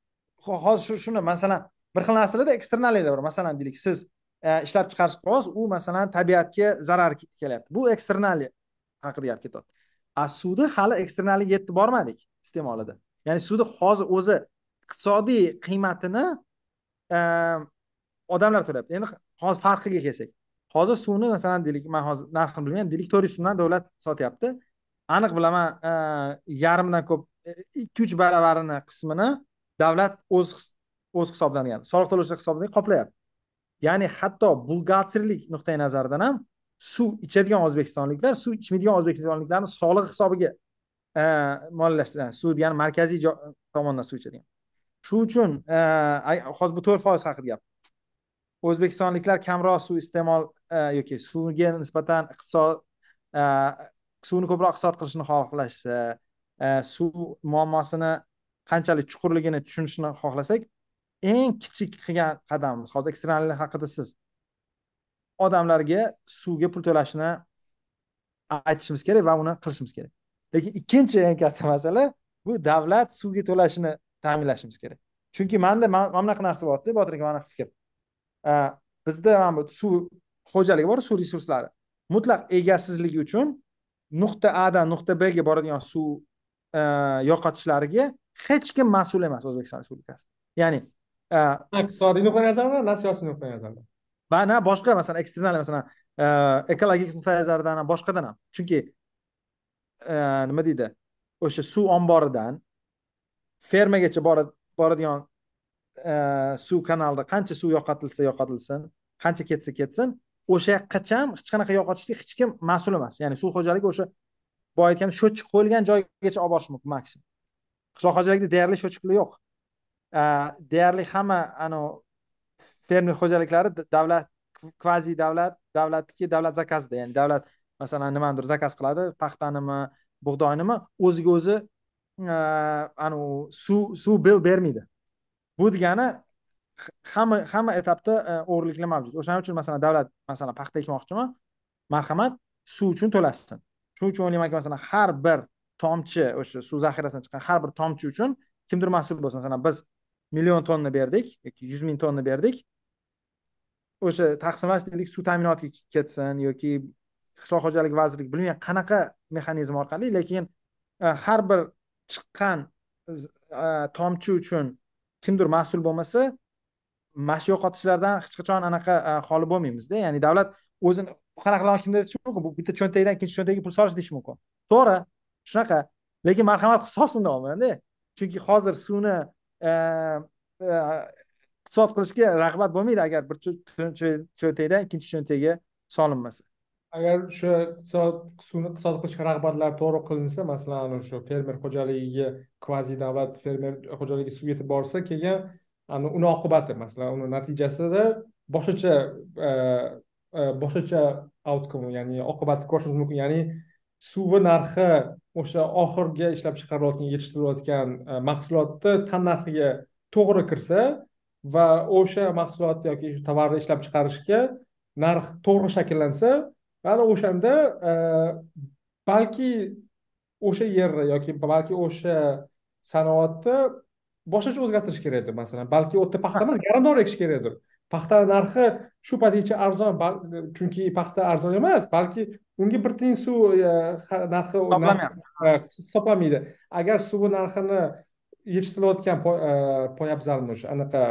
Hozir shu shuni masalan bir xil narsalarda eksternaliylar bor. Masalan deylik siz e, ishlab chiqarish qilyapsiz u masalan tabiatga zarar kelyapti. Bu eksternaliya haqida gap ketyapti. A suvni hali eksternaliga yetib bormadik iste'molida. Ya'ni suvni hozir o'zi iqtisodiy qiymatini e, odamlar to'layapti. Endi hozir farqiga kelsak hozir suvni masalan deylik man hozir narxini bilmayman deylik to'rt yuz so'mdan davlat sotyapti. Aniq bilaman e, yarmidan yarimdan ko'p e, ikki uch baravarini qismini davlat o'z o'z hisobidan ya'ni soliq to'lovchilar hisobidan qoplayapti. Ya'ni hatto buxgalterlik nuqtai nazaridan ham suv ichadigan o'zbekistonliklar suv ichmaydigan o'zbekistonliklarni soliq hisobiga e, moliyalashtiradi e, suv degani markaziy tomondan suv ichadigan. Shu uchun hozir bu to'rt foiz haqida gap. O'zbekistonliklar kamroq suv iste'mol e, yoki suvga nisbatan iqtisod e, suvni ko'proq iqtisod qilishni xohlashsa e, suv muammosini qanchalik chuqurligini tushunishni xohlasak eng kichik qilgan qadamimiz hozir eksternallik haqida siz odamlarga suvga pul to'lashni aytishimiz kerak va uni qilishimiz kerak. Lekin ikkinchi eng katta masala bu davlat suvga to'lashini ta'minlashimiz kerak. Chunki manda mana bunaqa narsa bo'lyapti botir aka mana fikr. Bizda mana bu suv xo'jaligi bor suv resurslari. Mutlaq egasizligi uchun nuqta adan nuqta bga boradigan suv yo'qotishlariga hech kim mas'ul emas o'zbekiston respublikasida ya'ni iqtisodiy nuqtai nazardan na siyosiy nuqtai nazardan va na boshqa masalan eksternal masalan ekologik nuqtai nazardan ham boshqadan ham. Chunki nima deydi? O'sha suv omboridan fermagacha boradigan E, suv kanalida qancha suv yo'qotilsa yo'qotilsin qancha ketsa ketsin o'sha yoqqacha hech qanaqa yo'qotishlik hech kim mas'ul emas. Ya'ni suv xo'jaligi o'sha boya aytgan sho'chchiq qo'yilgan joygacha olib borish mumkin maksimum. Qishloq xo'jaligida deyarli sho'chchiqlar yo'q. E, deyarli hamma anu fermer xo'jaliklari davlat kvazi davlat davlatniki davlat zakazida. Ya'ni davlat masalan nimanidir zakaz qiladi paxtanimi bug'doynimi o'ziga o'zi e, anu suv suv bil bermaydi. Bu degani hamma hamma etapda e, o'g'riliklar o'g'irliklar mavjud. O'shaning uchun masalan davlat masalan paxta ekmoqchimi? Marhamat suv uchun to'lasin shuning uchun o'ylaymanki masalan har bir tomchi o'sha suv zaxirasidan chiqqan har bir tomchi uchun kimdir mas'ul bo'lsin. Masalan biz million tonna berdik yoki yuz ming tonna berdik. O'sha taqsimlash deylik suv ta'minotiga ketsin yoki qishloq xo'jaligi vazirligi bilmayman qanaqa mexanizm orqali lekin e, har bir chiqqan e, tomchi uchun kimdir mas'ul bo'lmasa mana shu yo'qotishlardan hech qachon anaqa holi xoli bo'lmaymizda. Ya'ni davlat o'zini qanaqa qilib kimdir aytishi mumkin. Bu bitta cho'ntakdan ikkinchi cho'ntagiga pul solish deyishi mumkin. To'g'ri shunaqa. Lekin marhamat qilib solsin deyapmanda chunki hozir suvni e, e, iqtisod qilishga rag'bat bo'lmaydi agar bir cho'ntakdan ikkinchi cho'ntagiga solinmasa. Agar o'sha iqtisod suvni iqtisod qilishga rag'batlar to'g'ri qilinsa masalan o'sha fermer xo'jaligiga kvazi davlat fermer xo'jaligi suv yetib borsa keyin uni oqibati masalan uni natijasida boshqacha e, e, boshqacha outcome ya'ni oqibatni ko'rishimiz mumkin. Ya'ni suvi narxi o'sha oxirgi ishlab chiqarilayotgan yetishtirilayotgan e, mahsulotni tannarxiga to'g'ri kirsa va o'sha mahsulot yoki tovarni ishlab chiqarishga narx to'g'ri shakllansa ana o'shanda e, balki o'sha yerni yoki balki o'sha sanoatni boshqacha o'zgartirish kerakdir masalan balki u yerda paxta emas garmdor ekish kerakdir paxta narxi shu paytgacha arzon chunki paxta arzon emas balki unga bir tiyin suv e, narxi e, hisoblanmaydi. Agar suvi narxini yetishtirilayotgan poyabzalni o'sha anaqa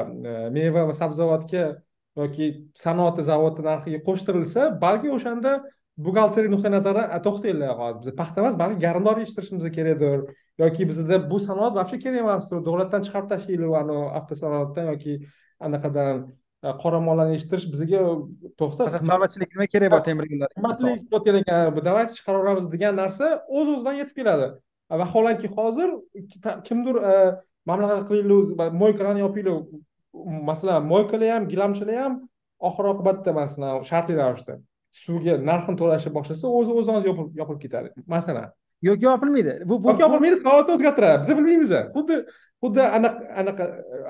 meva va sabzavotga yoki sanoat zavodi narxiga qo'shtirilsa balki o'shanda buxgalteriya nuqtai nazaridan to'xtanglar hozir. Biz paxta emas balki garmdor yetishtirishimiz kerakdir yoki bizda bu sanoat вообще kerak emasdir. Davlatdan chiqarib tashlaylik anavi avtosanoatdan yoki anaqadan. E, qoramollarni yetishtirish bizga to'xta chorvachilik nima kerak bor temir yo'llar qimmatlik bo'layotgan ekan давайте chiqaraveramiz degan narsa o'z o'zidan yetib keladi. Vaholanki hozir kimdir mamlakat qilaylik moykalarni yopinglar masalan moykalar ham gilamchilar ham oxir oqibatda masalan shartli ravishda suvga narxini to'lashni boshlasa o'zi o'zidan yopilib ketadi. Masalan. Yo'q yopilmaydi. Bu yopilmaydi qavatni o'zgartiradi biz bilmaymiz xuddi xuddi anaqa anaqa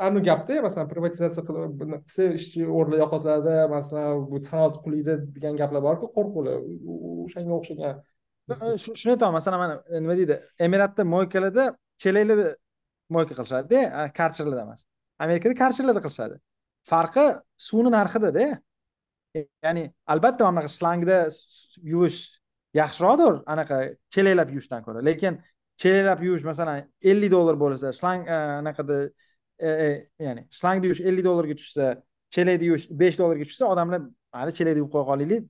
anavi gapda masalan privatizatsiya qilsa ishchi o'rnlar yo'qotiladi masalan bu sanoat qullaydi degan gaplar borku qo'rquvlar o'shanga o'xshagan. Shuni aytaman masalan mana nima deydi? Emiratda moykalarda chelaklarda moyka qilishadida karcherlarda emas amerikada karcherlarda qilishadi. Farqi suvni narxidada ya'ni albatta mana bunaqa shlangda yuvish yaxshiroqdir. Anaqa chelaklab yuvishdan ko'ra. Lekin chelaklab yuvish masalan ellik dollar bo'lsa shlang e, anaqada e, e, ya'ni shlangda yuvish ellik dollarga tushsa chelakda yuvish besh dollarga tushsa odamlar mayli chelakda yuvib qo'ya qolaylik.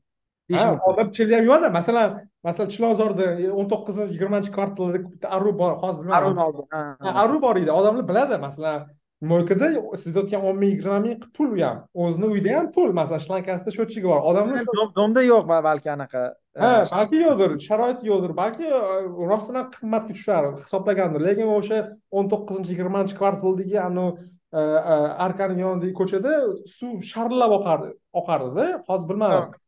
Mumkin. odam chelakda ham yuvadi masalan masalan chilonzorda o'n to'qqizinchi yigirmanchi kvartalda bitta aru bor hozir bilmadim aru bor edi odamlar biladi. Masalan mo'ykada sizayotgan o'n ming yigirma ming pul u ham o'zini uyida ham pul. Masalan shlankasida счетчиgi bor. Odamlar domda yo'q balki anaqa ha balki yo'qdir. Sharoit yo'qdir. Balki e, rostdan ham qimmatga tushar. Hisoblagandir. Lekin o'sha o'n to'qqizinchi yigirmanchi kvartaldagi anavi e, e, arkani yonidagi ko'chada suv sharillab oqardi oqardida. Hozir bilmadim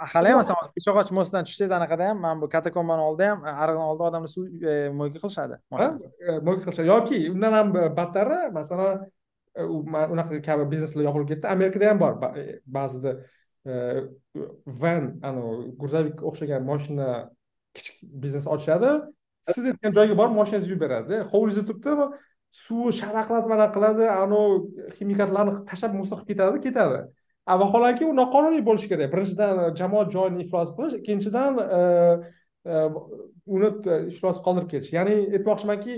hali ham masalan peshog'och mostidan tushsangiz anaqada ham mana bu katakombani oldida ham ariqni oldida odamlar suv e, mo'yka qilishadi e, mo'yka qilishadi. Yoki undan ham battari masalan e, unaqa kabi bizneslar yopilib ketdi. Amerikada ham bor ba'zida van anavi грузовик o'xshagan moshina kichik biznes ochishadi siz aytgan joyga borib moshinangizni yuvib beradi. Hovlingizda turibdi suvi sharaqlatib anaqa qiladi anavi ximikatlarni tashlab musor qilib ketadi ketadi vaholanki u noqonuniy bo'lishi kerak. Birinchidan e, jamoat joyini iflos qilish ikkinchidan e, e, uni iflos qoldirib ketish ya'ni aytmoqchimanki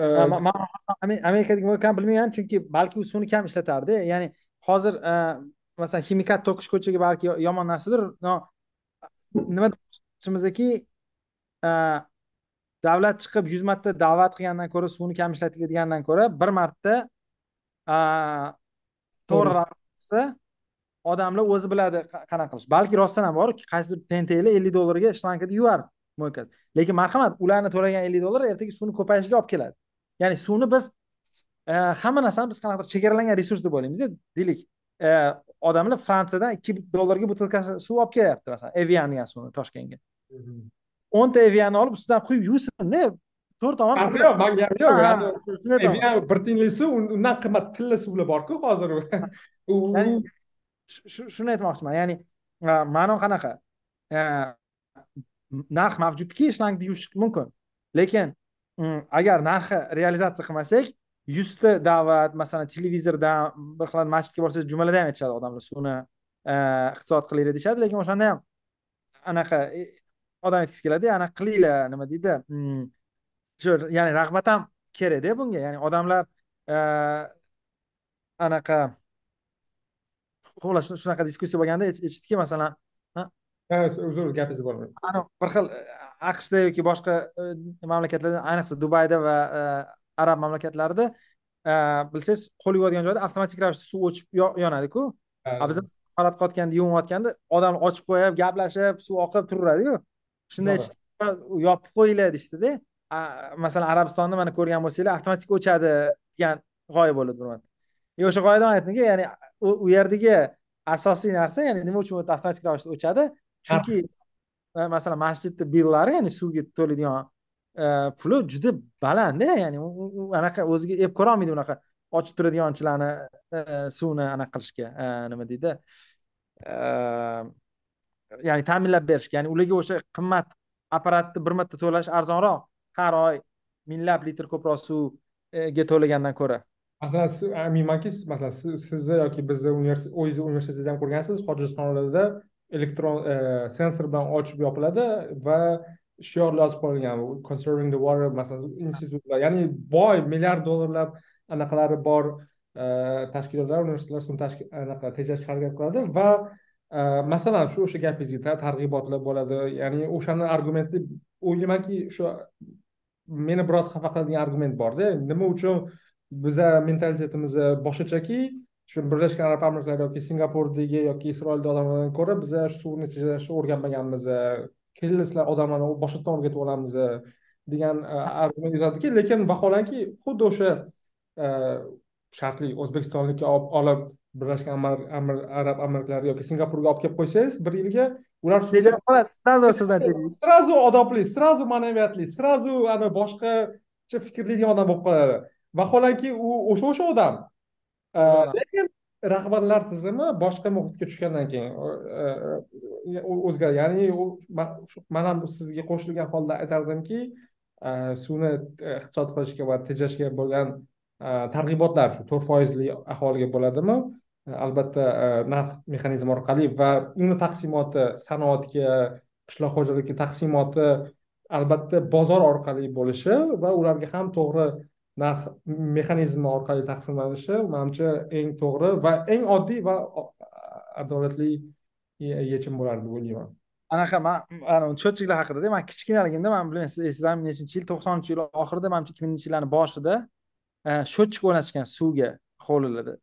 amerikadagi mo'ykani bilmayman chunki balki u suvni kam ishlatardi. Ya'ni hozir masalan ximikat to'kish ko'chaga balki yomon narsadir. Nima demoqchimizki davlat chiqib yuz marta da'vat qilgandan ko'ra suvni kam ishlatiladigandan ko'ra bir marta to'g'ri. Qilsa odamlar o'zi biladi qanaqa qilish. Balki rostdan ham bor qaysidir tentaklar ellik dollarga shlankada yuvar mo'ykaz lekin marhamat ularni to'lagan ellik dollar ertaga suvni ko'payishiga olib keladi. Ya'ni suvni biz e, hamma narsani biz qanaqadir chegaralangan resurs deb o'ylaymizda deylik. E, odamlar fransiyadan ikki dollarga butilkasi suv olib kelyapti masalan evian degan suvni toshkentga. O'nta evianni olib ustidan quyib yuvsinda to'rt tomon farqi yo'q manga ham yo'q. bir tiyinlik suv undan qimmat tilla suvlar borku hozir. Ya'ni shuni aytmoqchiman ya'ni ma'no qanaqa? Narx mavjudki shlangni yuvish mumkin. Lekin agar narxi realizatsiya qilmasak yuzta da'vat masalan televizordan bir xil masjidga borsangiz jumalada ham aytishadi odamlar suvni iqtisod qilinglar deyishadi lekin o'shanda ham anaqa e, odam aytgisi keladi anaqa qilinglar nima deydi shu ya'ni rag'bat ham kerakda bunga. Ya'ni odamlar e, anaqa xullas shunaqa diskussiya bo'lganda eshitdikki masalan uzr gapingizni bo'lmaydi bir xil e, aqshda yoki boshqa e, mamlakatlarda ayniqsa dubayda va arab mamlakatlarida bilsangiz qo'l yuvadigan joyda avtomatik ravishda suv o'chib yonadiku. Biz holat qilayotganda yuvinayotganda odam ochib qo'yib gaplashib suv oqib turaveradiku shunday yopib qo'yinglar deyishdida masalan arabistonni mana ko'rgan bo'lsanglar avtomatik o'chadi degan g'oya bo'ladi e o'sha g'oyadan aytdimki ya'ni u yerdagi asosiy narsa ya'ni nima uchun avtomatik ravishda o'chadi? Chunki e, masalan masjidni billari ya'ni suvga to'laydigan e, puli juda balandda ya'ni u anaqa o'ziga ep ko'rolmaydi unaqa ochib turadiganchilarni e, suvni anaqa qilishga nima deydi? Ya'ni ta'minlab berishga ya'ni ularga o'sha qimmat apparatni bir marta to'lash arzonroq. Har oy minglab litr ko'proq suvga e, to'lagandan ko'ra. Masalan aminmanki masalan sizni yoki bizni o'zingizni universitetingizda ham ko'rgansiz hojatxonalarda elektron e, sensor bilan ochib yopiladi va shior yozib qo'yilgan conserving the water masalan institutlar ya'ni boy milliard dollarlab anaqalari bor e, tashkilotlar universitetlar suv anaqa tejashga harakat qiladi va masalan shu o'sha gapingizga targ'ibotlar bo'ladi ya'ni o'shani argumenti o'ylaymanki shu meni biroz xafa qiladigan argument borda. Nima uchun biza mentalitetimiz boshqachaki shu birlashgan arab amirliklari yoki singapurdagi yoki isroilda odamlardan ko'ra biza suvni tejashni o'rganmaganmiz keyin sizlar odamlarni boshqatdan o'rgatib olamiz degan e, argument yuritadiki. Lekin vaholanki xuddi o'sha e, shartli o'zbekistonlikka olib birlashgan arab amirliklari yoki singapurga olib kelib qo'ysangiz bir yilga ular tejab qoladi сразу sizdan сразу odobli сразу ma'naviyatli сразу ana boshqacha fikrlaydigan odam bo'lib qoladi. Vaholanki u o'sha o'sha odam. Lekin rahbarlar tizimi boshqa muhitga tushgandan keyin o'zgaradi ya'ni man ham sizga qo'shilgan holda aytardimki suvni iqtisod qilishga va tejashga bo'lgan targ'ibotlar shu to'rt foizli aholiga bo'ladimi albatta e, narx mexanizmi orqali va uni taqsimoti sanoatga qishloq xo'jaligi taqsimoti albatta bozor orqali bo'lishi va ularga ham to'g'ri narx mexanizmi orqali taqsimlanishi manimcha eng to'g'ri va eng oddiy va adolatli e, yechim bo'lardi deb o'ylayman anaqa man счетчикlar haqidada man kichkinaligimda man bilmayman siz esladimi nechinchi yil to'qsoninchi yil oxirida manimcha ikki minginchi yillarni boshida e, счетчик o'rnatishgan suvga hovlilarda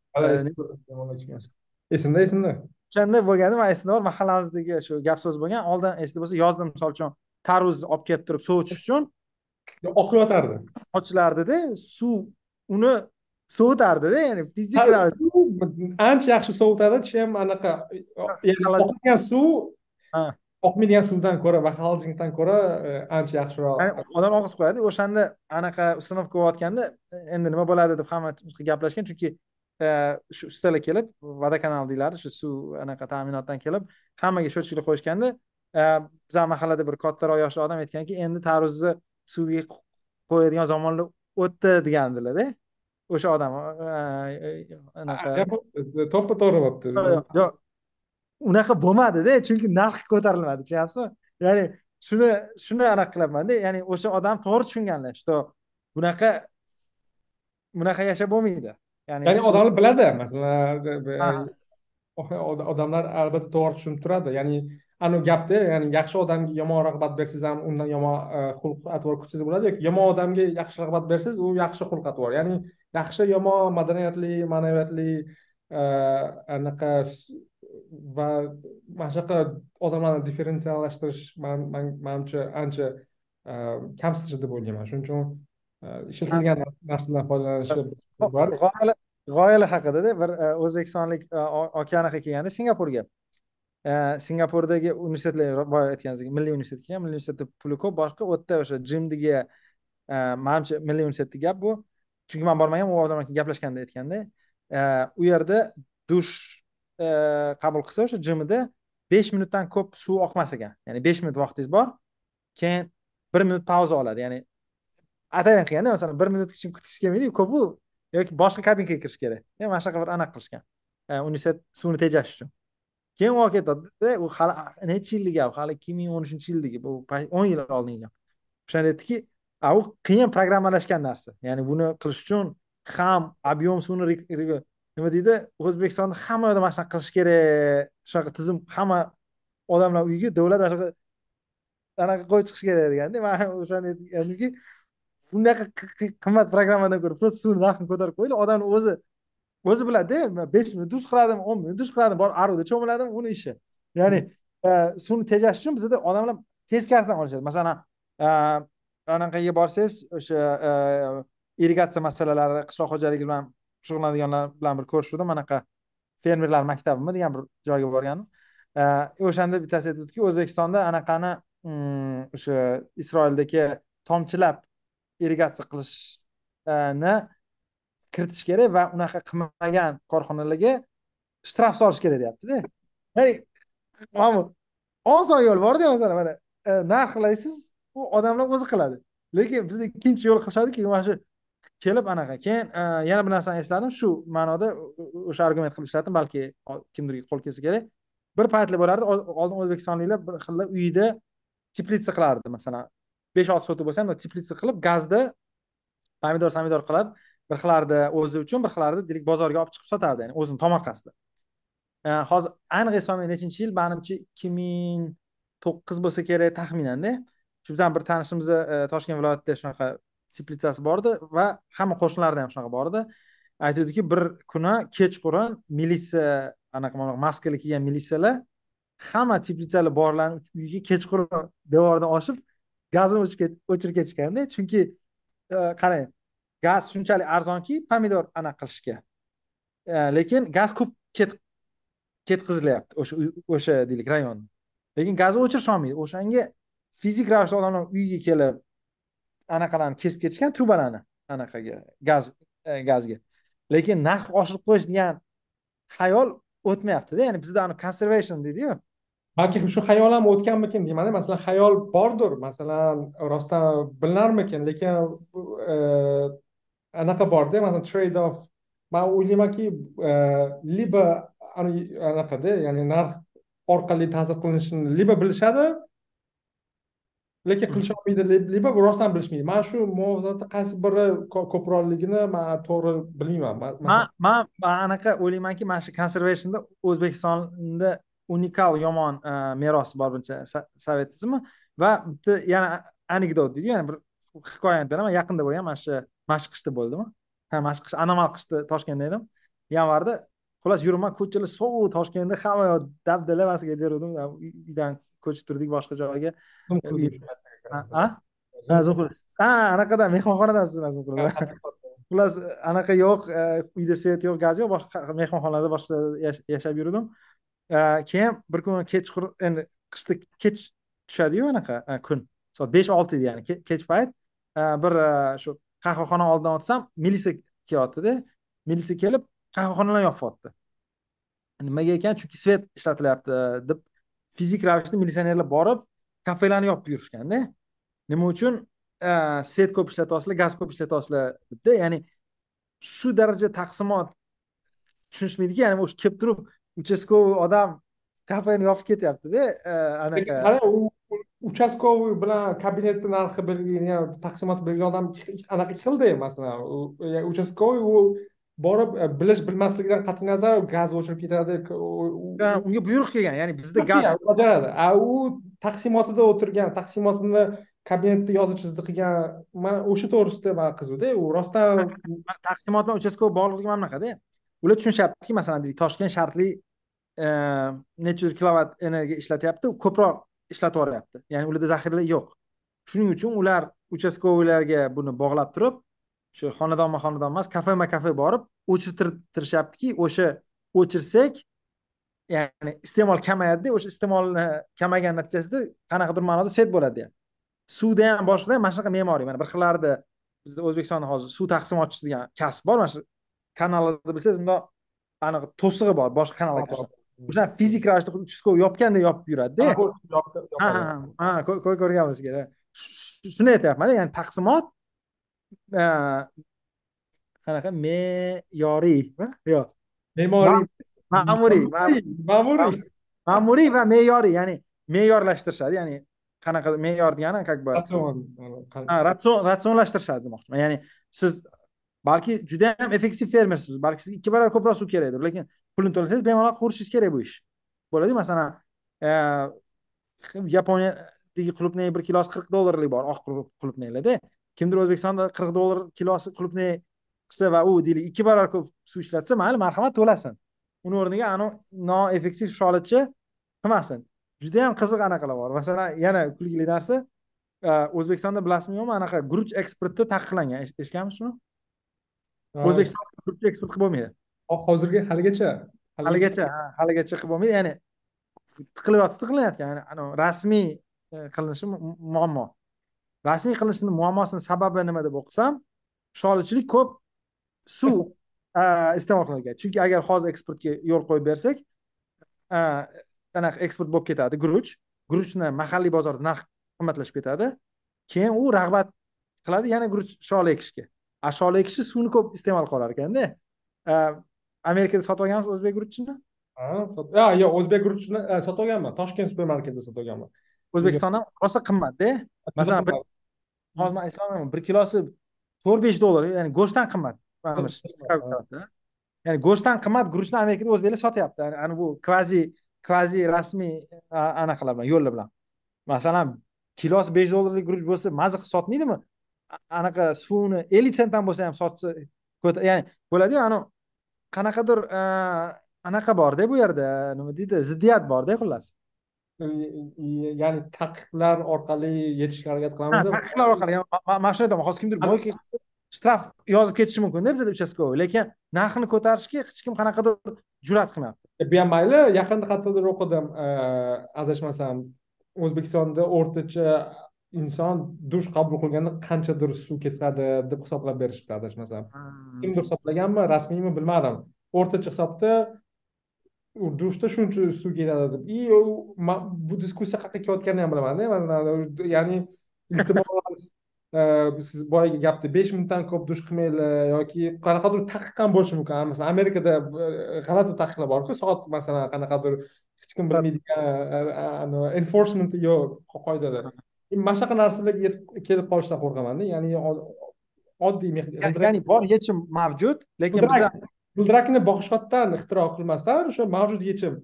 esimda esimda o'shanda bo'lganda man esimda bor mahallamizdagi shu gap so'z bo'lgan oldin esida bo'lsa yozda misol uchun tarvuz olib kelib turib sovutish uchun. Oqiyotardi. Ochilardida suv uni sovutardida ya'ni fizik ancha yaxshi sovutadi chem anaqa oqgan suv oqmaydigan suvdan ko'ra va xolodilnikdan ko'ra e, ancha yaxshiroq odam og'iz qo'yadi o'shanda anaqa установка bo'layotganda endi nima bo'ladi? deb hamma gaplashgan chunki e, shu ustalar kelib vodokanal deyiladi shu suv anaqa ta'minotdan kelib hammaga счетчикlar qo'yishganda e, bizani mahallada bir kattaroq yoshli odam aytganki endi tarvuzni suvga qo'yadigan zamonlar o'tdi degandilarda o'sha odam anaqa to'ppa to'g'ri bo'libdi yo'q unaqa bo'lmadida chunki narx ko'tarilmadi tushunyapsizmi? Ya'ni shuni shuni anaqa qilyapmanda ya'ni o'sha odam to'g'ri tushunganlar что bunaqa bunaqa yashab bo'lmaydi. Ya'ni ya'ni odamlar biladi masalan odamlar albatta to'g'ri tushunib turadi. Ya'ni anavi gapda ya'ni yaxshi odamga yomon rag'bat bersangiz ham undan yomon e, xulq atvor kutsangiz bo'ladi yoki yomon odamga yaxshi rag'bat bersangiz u yaxshi xulq atvor ya'ni yaxshi yomon madaniyatli ma'naviyatli e, anaqa va mana shunaqa odamlarni differensiallashtirish manimcha ancha e, kamsitish deb o'ylayman. Shuning uchun ishlatilgan narsadan foydalanishi g'oyalar haqidada bir o'zbekistonlik okeanaga kelganda singapurga. Singapurdagi universitetlar boya aytganingizdek milliy universitet kelgan milliy universitetda puli ko'p boshqa u yerda o'sha jimdagi manimcha milliy universitetda gap bu. Chunki man bormagan u odam gaplashganda aytganda u yerda dush E, qabul qilsa o'sha jimida besh minutdan ko'p suv oqmas ekan. Ya'ni besh minut vaqtingiz bor keyin bir minut pauza oladi. Ya'ni atayin qilganda masalan bir minutgacha kutgisi kelmaydiku ko'pu yoki boshqa kabinkaga kirish kerak. Mana shunaqa bir anaqa qilishgan. E, universitet suvni tejash uchun. Keyin olib ketadida u hali nechi yillik gap hali ikki ming o'n uchinchi yildagi bu o'n yil oldingi gap o'shanda aytdiki u qiyin programmalashgan narsa. Ya'ni buni qilish uchun ham объем suvni nima deydi? O'zbekistonda hamma yoqda mana shunaqa qilish kerak. Shunaqa tizim hamma odamlar uyiga davlat shunaqa anaqa qo'yib chiqish kerak deganda man o'shani aytgandimki bunaqa qimmat programmadan ko'ra просто suvni narxini ko'tarib qo'yinglar odamni o'zi o'zi biladida besh minut dush qiladimi o'n minut dush qiladimi borib aruvda cho'miladimi uni ishi. Ya'ni e, suvni tejash uchun bizada odamlar teskarisidan olishadi. Masalan e, anaqaga borsangiz o'sha e, irrigatsiya masalalari qishloq xo'jaligi bilan shug'ullanadiganlar bilan bir ko'rishuvdim. Anaqa fermerlar maktabimi degan bir joyga borgandim. O'shanda bittasi aytdiki o'zbekistonda anaqani mm, o'sha isroildagi tomchilab irrigatsiya qilishni kiritish kerak va unaqa qilmagan korxonalarga shtraf solish kerak deyaptida ya'ni mana e, oson yo'l borda masalan mana narxlaysiz u odamlar o'zi qiladi. Lekin bizda ikkinchi yo'l qilishadiki mana shu kelib anaqa. Keyin e, yana bir narsani esladim. Shu ma'noda o'sha argument qilib ishladim balki kimdirga qo'l kelsa kerak. Bir paytlar bo'lardi oldin o'zbekistonliklar bir xil uyda teplitsa qilardi masalan. Besh olti sotuv bo'lsa ham teplitsa qilib gazda pomidor samidor qilib bir xilardi o'zi uchun bir xilardi deylik bozorga olib chiqib sotardi ya'ni o'zini tomorqasida. E, hozir aniq eslolmayman nechinchi yil manimcha ikki ming to'qqiz bo'lsa kerak taxminanda. Shu bizani bir tanishimizni e, toshkent viloyatida shunaqa teplitsasi bor edi va hamma qo'shnilarda ham shunaqa bor edi aytuvdiki bir kuni kechqurun militsiya anaqa maskali kiygan militsiyalar hamma teplitsalar borlarni uyiga kechqurun devordan oshib gazni o'chirib ketishganda chunki e, qarang gaz shunchalik arzonki pomidor anaqa qilishga. E, lekin gaz ko'p ketkazilyapti o'sha o'sha deylik rayonni. Lekin gazni o'chirish olmaydi o'shanga fizik ravishda odamlar uyiga kelib anaqalarni kesib ketishgan trubalarni anaqaga gaz e, gazga. Lekin narx oshirib qo'yish degan xayol o'tmayaptida. Ya'ni bizda conservation deydiyu. Balki shu xayol ham o'tganmikin deymanda masalan xayol bordir. Masalan rostdan bilinarmikin? Lekin e, anaqa borda. Masalan trade off man o'ylaymanki e, liba anaqada ya'ni narx orqali ta'sir qilinishini liba bilishadi lekin qilisholmaydi liba rostdan bilishmaydi. Man shu muvozanatni qaysi biri ko'proqligini man to'g'ri bilmayman. Man man anaqa o'ylaymanki mana shu conservationda o'zbekistonda unikal yomon e, meros bor buncha sovetizmi va bitta yana anekdot deydi. Yana bir hikoyani beraman. Yaqinda bo'lgan mana shu mashq qishda bo'ldimi? Ha mashq qish anomal qishda toshkentda edim. Yanvarda xullas yuraman ko'chalar sovuq toshkentda hamma yoq dabdalabasiga beruvdim. Uydan ko'chib turdik boshqa joyga. Ha? Anaqadan mehmonxonadan siz xullas anaqa yo'q e, uyda svet yo'q gaz yo'q boshqa mehmonxonada boshqa yashab yurdim. E, keyin bir kun kechqurun endi qishda kech tushadiyu anaqa e, kun. Soat besh olti edi ya'ni kech payt. Bir shu qahvaxona oldidan o'tsam militsiya kelyaptida militsiya kelib qahvaxonalarni yopib yuboribdi nimaga ekan? Chunki svet ishlatilyapti deb fizik ravishda militsionerlar borib kafelarni yopib yurishganda nima uchun? Svet ko'p ishlatyapsizlar gaz ko'p ishlatyapsizlar debdi. Ya'ni shu daraja taqsimot tushunishmaydiki ya'ni o'sha kelib turib uchastkovoy odam kafeni yopib ketyaptida anaqa. Qara u uchastkovoy bilan kabinetni narxi belgilangan taqsimot belgilangan odam anaqa ikki xilda masalan uchastkovoy u borib e, bilish bilmasligidan qat'iy nazar gaz o'chirib ketadi unga buyruq kelgan ya'ni bizda gaz bajaradi a u taqsimotida o'tirgan taqsimotini kabinetda yozuv chizdi qilgan man o'sha to'g'risida man qiziqda u rostdan taqsimot bilan uchastkov bog'liqligi mana bunaqada ular tushunishyaptiki masalan deylik toshkent shartli e, necha yuz kilovat energiya ishlatyapti ko'proq ishlatib yuboryapti. Ya'ni ularda zaxira yo'q. Shuning uchun ular uchastkovoylarga buni bog'lab turib shu xonadonma xonadon emas kafema kafe borib o'chirtirishyaptiki o'sha o'chirsak ya'ni iste'mol kamayadida o'sha iste'molni kamaygan natijasida qanaqadir ma'noda svet bo'ladi deyapti. Suvda ham boshqada ham mana shunaqa me'moriy. Mana bir xillarida bizda o'zbekistonda hozir suv taqsimotchisi degan kasb bor. Mana shu kanallarda bilsangiz bundoq anaqa to'sig'i bor boshqa kanalga o'sha fizik ravishda uchastkov yopganday yopib yuradida ha ha ha ko'rganmiz shuni aytyapmanda ya'ni taqsimot qanaqa? Me'yoriy yo'q. Me'moriy ma'muriy ma'muriy ma'muriy. va me'yoriy ya'ni me'yorlashtirishadi ya'ni qanaqa me'yor degani как бы ratsion. Ratsionlashtirishadi demoqchiman. Ya'ni siz balki juda yam effektiv fermersiz balki sizga ikki barobar ko'proq suv kerakdir lekin pulini to'lasangiz bemalol qurishingiz kerak bu ish. Bo'ladi masalan yaponiyadagi qulupnay bir kilosi qirq dollarlik bor oq qulupnaylarda kimdir o'zbekistonda qirq dollar kilosi qulupnay qilsa va u deylik ikki barobar ko'p suv ishlatsa mayli marhamat to'lasin. Uni o'rniga anavi noeffektiv sholatchi qilmasin. Juda yam qiziq anaqalar bor. Masalan yana kulgili narsa o'zbekistonda bilasizmi yo'qmi anaqa guruch eksporti taqiqlangan eshitganmisiz shuni o'zbekiston guruch eksport qilib bo'lmaydi. Hozirgi haligacha. Haligacha ha, haligacha qilib bo'lmaydi. Ya'ni tiqilyapti tiqilyapti ya'ni rasmiy e, qilinishi mu- muammo rasmiy qilinishini muammosini sababi nima deb o'qisam sholichilik ko'p suv iste'mol qilingan. Chunki agar hozir eksportga yo'l qo'yib bersak anaqa eksport bo'lib ketadi guruch. Guruchni mahalliy bozorda narxi qimmatlashib ketadi. Keyin u rag'bat qiladi yana guruch sholi ekishga. A sholi ekishi suvni ko'p iste'mol qilar ekanda amerikada sotib olganmiz o'zbek guruchini? Yo'q o'zbek guruchini e, sotib olganman. Toshkent supermarketida sotib olganman o'zbekistondan rosa qimmatda. Masalan bir hozir man eslolmayman bir kilosi to'rt besh dollar ya'ni go'shtdan qimmat. Ya'ni go'shtdan qimmat guruchni amerikada o'zbeklar sotyapti. Ani bu kvazi kvazi rasmiy anaqalar bilan yo'llar bilan. Masalan kilosi besh dollarlik guruch bo'lsa maza qilib sotmaydimi? Anaqa suvni ellik sentdan bo'lsa ham sotsa ya'ni bo'ladiyu anavi qanaqadir anaqa borda bu yerda nima deydi ziddiyat borda xullas ya'ni taqiqlar orqali yetishga harakat Ha, qilamiz taqiqlar orqali mana shuni aytaman hozir kimdir qilsa, shtraf yozib ketishi mumkinda bizada uchastkovoy lekin narxini ko'tarishga hech kim qanaqadir jur'at qilmayapti bu ham mayli yaqinda qayerdadir o'qidim e, adashmasam o'zbekistonda o'rtacha inson dush qabul qilganda qanchadir suv ketadi deb hisoblab berishibdi adashmasam. Kimdir hisoblaganmi rasmiymi bilmadim. O'rtacha hisobda u dushda shuncha suv ketadi deb и bu diskussiya qayerga ketayotganini ham bilamanda ya'ni iltimos e, siz boyagi gapni besh minutdan ko'p dush qilmanglar yoki qanaqadir taqiq ham bo'lishi mumkin masalan amerikada e, g'alati taqiqlar borku soat masalan qanaqadir hech kim bilmaydigan e, e, enforcement yo'q qoidalar mana shunaqa narsalarga yetib kelib qolishidan qo'rqamanda ya'ni oddiy ya'ni bor yechim mavjud lekin biza g'ildirakni boshqatdan ixtiro qilmasdan o'sha mavjud yechim.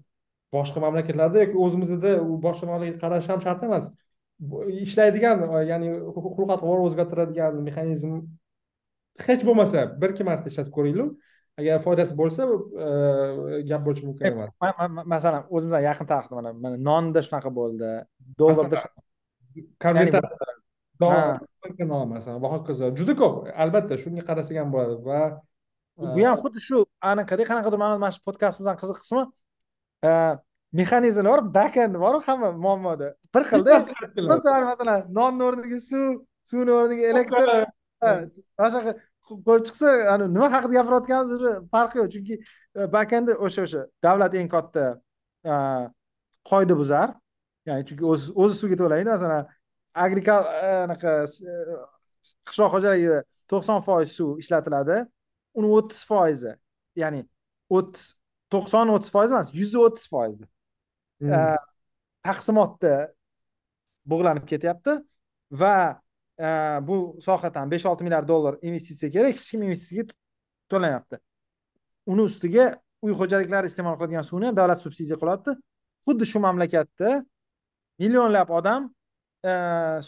Boshqa mamlakatlarda yoki o'zimizda u boshqa mamlakatga qarash ham shart emas. Ishlaydigan ya'ni xulq atvor o'zgartiradigan mexanizm hech bo'lmasa bir ikki marta ishlatib ko'ringlar. Agar foydasi bo'lsa e, gap bo'lishi mumkin emas. Masalan o'zimizdan yaqin tarixda mana mana nonda shunaqa bo'ldi? Dollarda konvertatsiya don masalan va hokazo. Juda ko'p albatta shunga qarasak ham bo'ladi va bu ham xuddi shu anaqada qanaqadir mana mana shu podkastimizdan qiziq qismi? E, mexanizmlar bor bakendi boru hamma muammoda. Bir xilda просто masalan nonni o'rniga suv suvni o'rniga elektr. Mana shunaqa qo'yib chiqsa nima haqida gapirayotganimiz уже farqi yo'q. Chunki e, bakendi o'sha o'sha davlat eng katta e, qoidabuzar. Ya'ni chunki o'zi o'zi suvga to'laydi. Masalan agrikal e, anaqa qishloq xo'jaligida to'qson foiz suv ishlatiladi uni o'ttiz foizi. Ya'ni o'ttiz to'qson o'ttiz foiz emas yuz o'ttiz foizi Hmm. taqsimotda bug'lanib ketyapti va e, bu sohadan besh olti milliard dollar investitsiya kerak hech kim investitsiyaga to'lamayapti uni ustiga uy xo'jaliklari iste'mol qiladigan suvni ham davlat subsidiya qilyapti. Xuddi shu mamlakatda millionlab odam e,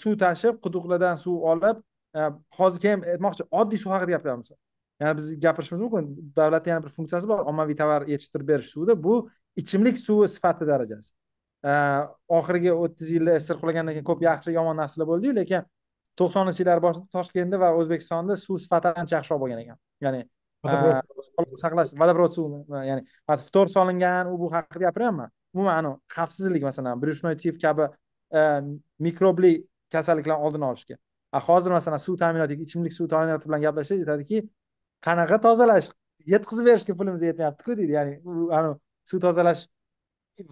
suv tashib quduqlardan suv olib hozir keyin aytmoqchi oddiy suv haqida gapiryapmiz yana biz gapirishimiz mumkin. Davlatni yana bir funksiyasi bor. Ommaviy tovar yetishtirib berish suvida bu ichimlik suvi sifati darajasi. Oxirgi o'ttiz yilda sirqulagandan keyin ko'p yaxshi yomon narsalar bo'ldiyu lekin to'qsoninchi yillar boshida toshkentda va o'zbekistonda suv sifati ancha yaxshiroq bo'lgan ekan. Ya'ni saqlash vodoprovod suvni ya'ni ftor solingan u bu haqida gapiryapman umuman anavi xavfsizlik masalan брюшной tif kabi mikrobli kasalliklarni oldini olishga. Hozir masalan suv ta'minoti ichimlik suv ta'minoti bilan gaplashsangiz aytadiki qanaqa tozalash? Yetkazib berishga pulimiz yetmayaptiku deydi. Ya'ni anavi suv tozalash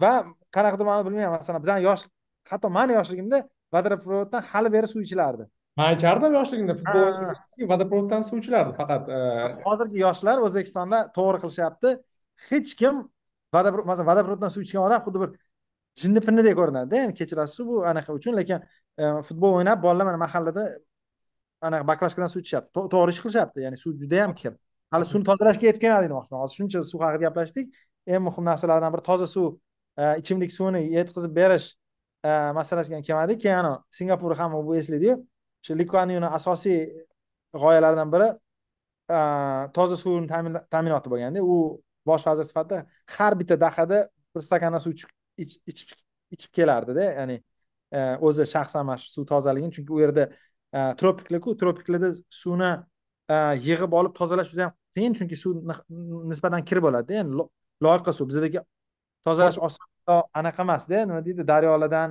va qanaqadir ma'no bilmayman. Masalan bizani yosh hatto mani yoshligimda vodoprovoddan hali beri suv ichilardi. Man ichardim yoshligimda. Futbol vodoprovoddan suv ichilardi faqat e, hozirgi yoshlar o'zbekistonda to'g'ri qilishyapti. Hech kim vodopro- masalan vodoprovoddan suv ichgan odam xuddi bir jinni pinnidek ko'rinadida. Endi kechirasiz bu anaqa uchun. Lekin e, futbol o'ynab bolalar mana mahallada anaqa baklashkadan suv ichishyapti to'g'ri ish qilishyapti. Ya'ni suv juda yam kir hali suvni tozalashga yetib kelmadik demoqchiman. Hozir shuncha suv haqida gaplashdik. Eng muhim narsalardan biri toza suv e, ichimlik suvini yetkazib berish e, masalasiga ham kelmadik. Keyin ana singapur hamma bu eslaydiyu shu Lee asosiy g'oyalaridan biri e, toza suvni ta'minoti bo'lganda u bosh vazir sifatida har bitta dahada bir stakandan suv ichib ichib kelardida. Ya'ni o'zi shaxsan mana shu suv tozaligini chunki u yerda tropiklarku tropiklarda suvni yig'ib olib tozalash juda yam qiyin chunki suv ni- nisbatan kir bo'ladida ya'ni lo- loyqa suv bizdagi tozalash oson anaqa emasda nima deydi daryolardan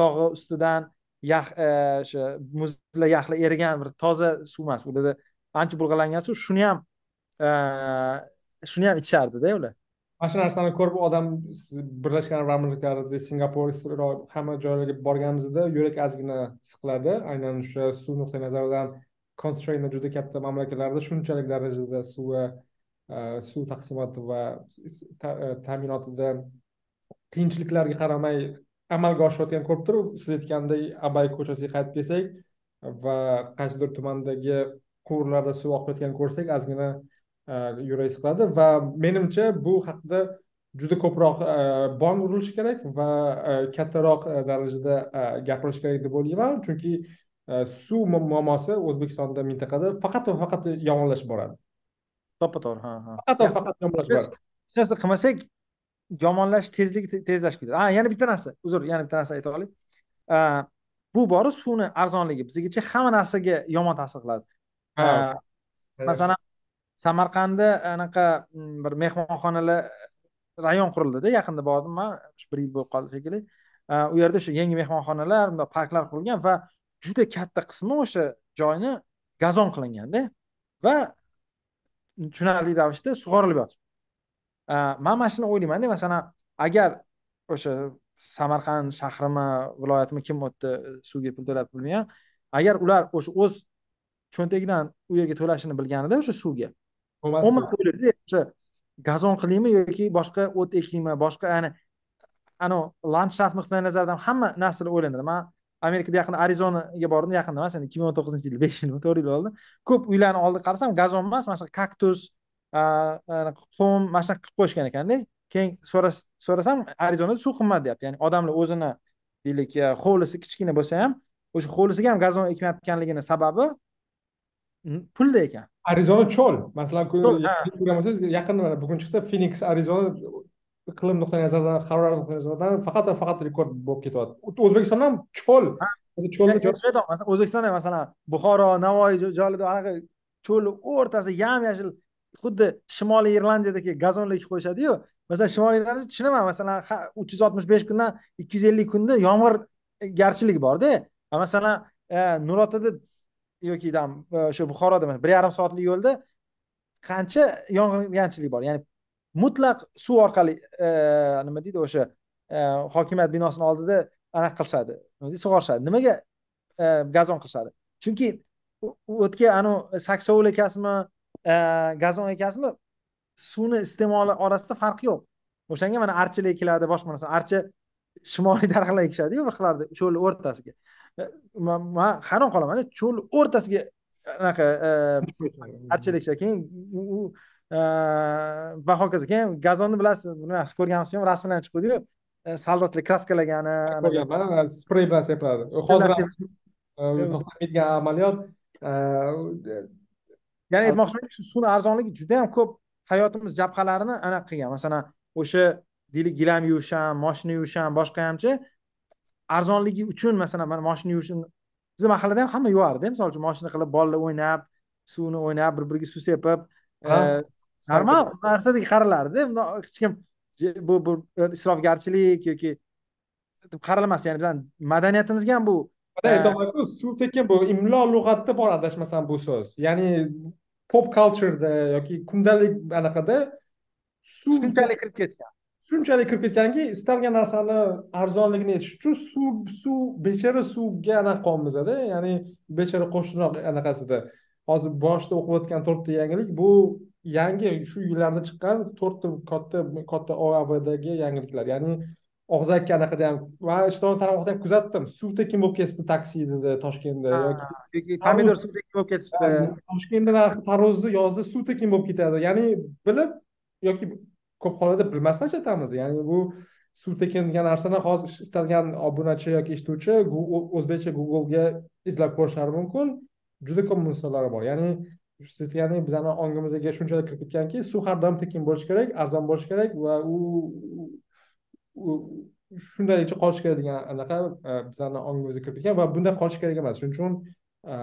tog'i ustidan yax o'sha muzlar yaxlar erigan bir toza suv emas ularda ancha bulg'alangan suv shuni ham shuni ham ichishardida ular mana shu narsani ko'rib odam birlashgan arab amirliklarida singapur isroil hamma joylarga borganimizda yurak ozgina siqiladi aynan o'sha suv nuqtai nazaridan constraintni juda katta mamlakatlarda shunchalik darajada suvi e, suv taqsimoti va e, ta'minotida qiyinchiliklarga qaramay amalga oshirayotgan ko'rib turib siz aytgandek abay ko'chasiga qaytib kelsak va qaysidir tumandagi quvurlarda suv oqayotganini ko'rsak ozgina yurak siqadi va menimcha bu haqida juda ko'proq bong urilishi kerak va kattaroq darajada gapirish kerak deb o'ylayman. Chunki suv muammosi o'zbekistonda mintaqada faqat va faqat yomonlashib boradi. To'ppa to'g'ri ha ha. Faqat va faqat yomonlashib boradi. hech narsa qilmasak yomonlashish tezligi tezlashib ketadi ha yana bitta narsa uzr yana bitta narsa aytib olay. Bu bori suvni arzonligi bizgacha hamma narsaga yomon ta'sir qiladi. Masalan samarqandda anaqa mm, bir mehmonxonalar e, rayon qurildida yaqinda bordim man. Bir yil bo'lib qoldi shekilli. E, u yerda o'sha yangi mehmonxonalar bundoq parklar qurilgan va juda katta qismi o'sha joyni gazon qilinganda va tushunarli ravishda sug'orilib yotibdi e, man mana shuni o'ylaymanda masalan agar o'sha samarqand shahrimi viloyatimi kim o'tdi suvga pul to'lab bilmayman agar ular o'sha o'z cho'ntagidan u yerga to'lashini bilganida o'sha suvga umuman o'ylaydi o'sha gazon qilaymi yoki boshqa o't ekaymi boshqa ya'ni anavi landshaft nuqtai nazaridan hamma narsalar o'ylanadi. Man amerikada yaqinda arizonaga bordim yaqinda emas ikki ming o'n to'qqizinchi yil besh yil to'rt yil oldin ko'p uylarni oldiga qarasam gazon emas mana shunaqa kaktus qum mana shunaqa qilib qo'yishgan ekanda. Keyin so'rasam arizonada suv qimmat deyapti. Ya'ni odamlar o'zini deylik hovlisi kichkina bo'lsa ham o'sha hovlisiga ham gazon ekmayotganligini sababi pulda ekan. Arizona cho'l. Masalan bo'lsangiz yaqinda mana bugun chiqdi finiks arizona iqlim nuqtai nazaridan harorat nuqtai nazaridan faqat va faqat rekord bo'lib ketyapti. O'zbekistonda ham cho'l. O'zbekistonda masalan buxoro navoiy joylarda anaqa cho'lni o'rtasida yam yashil xuddi shimoliy irlandiyadagi gazonlar ekib qo'yishadiyu. Masalan shimoliy irlandiyada tushunaman masalan uch yuz oltmish besh kundan ikki yuz ellik kunda yomg'irgarchilik borda. Masalan e, nurotada yoki там э, o'sha buxoroda bir yarim soatlik yo'lda qancha yong'ingarchilik bor? Ya'ni mutlaq suv orqali e, nima deydi o'sha e, hokimiyat binosini oldida anaqa qilishadi nima deydi sug'orishadi. Nimaga e, gazon qilishadi? Chunki o'tga anavi saksovul ekasizmi gazon ekasizmi suvni iste'moli orasida farq yo'q. O'shanga mana archilar ekiladi boshqa narsa archa shimoliy daraxtlar ekishadiyu bir xillarda cho'lni o'rtasiga. Man hayron qolamanda cho'l o'rtasiga anaqa archalikcha keyin u va hokazo keyin gazonni bilasiz bilmayman ko'rganmisiz yo'qmi rasmlarni chiqib qo'ydiyu soldatlar kraskalagani ko'rganman sprey bilan sepiladi. Hozir to'xtamaydigan amaliyot ya'ni aytmoqchimanki shu suvni arzonligi juda yam ko'p hayotimiz jabhalarini anaqa qilgan. Masalan o'sha deylik gilam yuvish ham moshina yuvish ham boshqa hamchi arzonligi uchun masalan mana moshina yuvishni bizni mahallada ham hamma yuvardi misol uchun moshina qilib bolalar o'ynab suvni o'ynab bir biriga suv sepib e, normal narsadek qaralardi hech kim bu bu isrofgarchilik yoki deb qaralmas ya'ni bizani madaniyatimizga ham bu. E, aytyapmanku suv tekin bu imlo lug'atda bor adashmasam bu so'z. Ya'ni pop cultureda yoki kundalik anaqada suv shunchalik kirib ketgan shunchalik kirib ketganki istalgan narsani arzonligini aytish uchun suv suv bechara suvga anaqa qilyapmizda ya'ni bechara qo'shniroq anaqasida. Hozir boshida o'qiyotgan to'rtta yangilik bu yangi shu yillarda chiqqan to'rtta katta katta oavdagi yangiliklar. Ya'ni og'zaki anaqada ham man ijtimoiy tarmoqda ham kuzatdim. Suv tekin bo'lib ketibdi taksida toshkentda yoki pomidor suv tekin bo'lib ketibdi? Toshkentda narxi tarvuzni yozda suv tekin bo'lib ketadi? Ya'ni bilib yoki ko'p hollarda bilmasdan ishlatamiz ya'ni bu suv tekin degan narsani hozir istalgan obunachi yoki eshituvchi o'zbekcha googlega izlab ko'rishlari mumkin. Juda ko'p misollari bor. Ya'ni ya'ni bizani ongimizga shunchalik kirib ketganki suv har doim tekin bo'lishi kerak arzon bo'lishi kerak va u shundayligicha qolishi kerak degan anaqa e, bizani ongimizga kirib ketgan va bunday qolishi kerak emas. Shuning uchun e,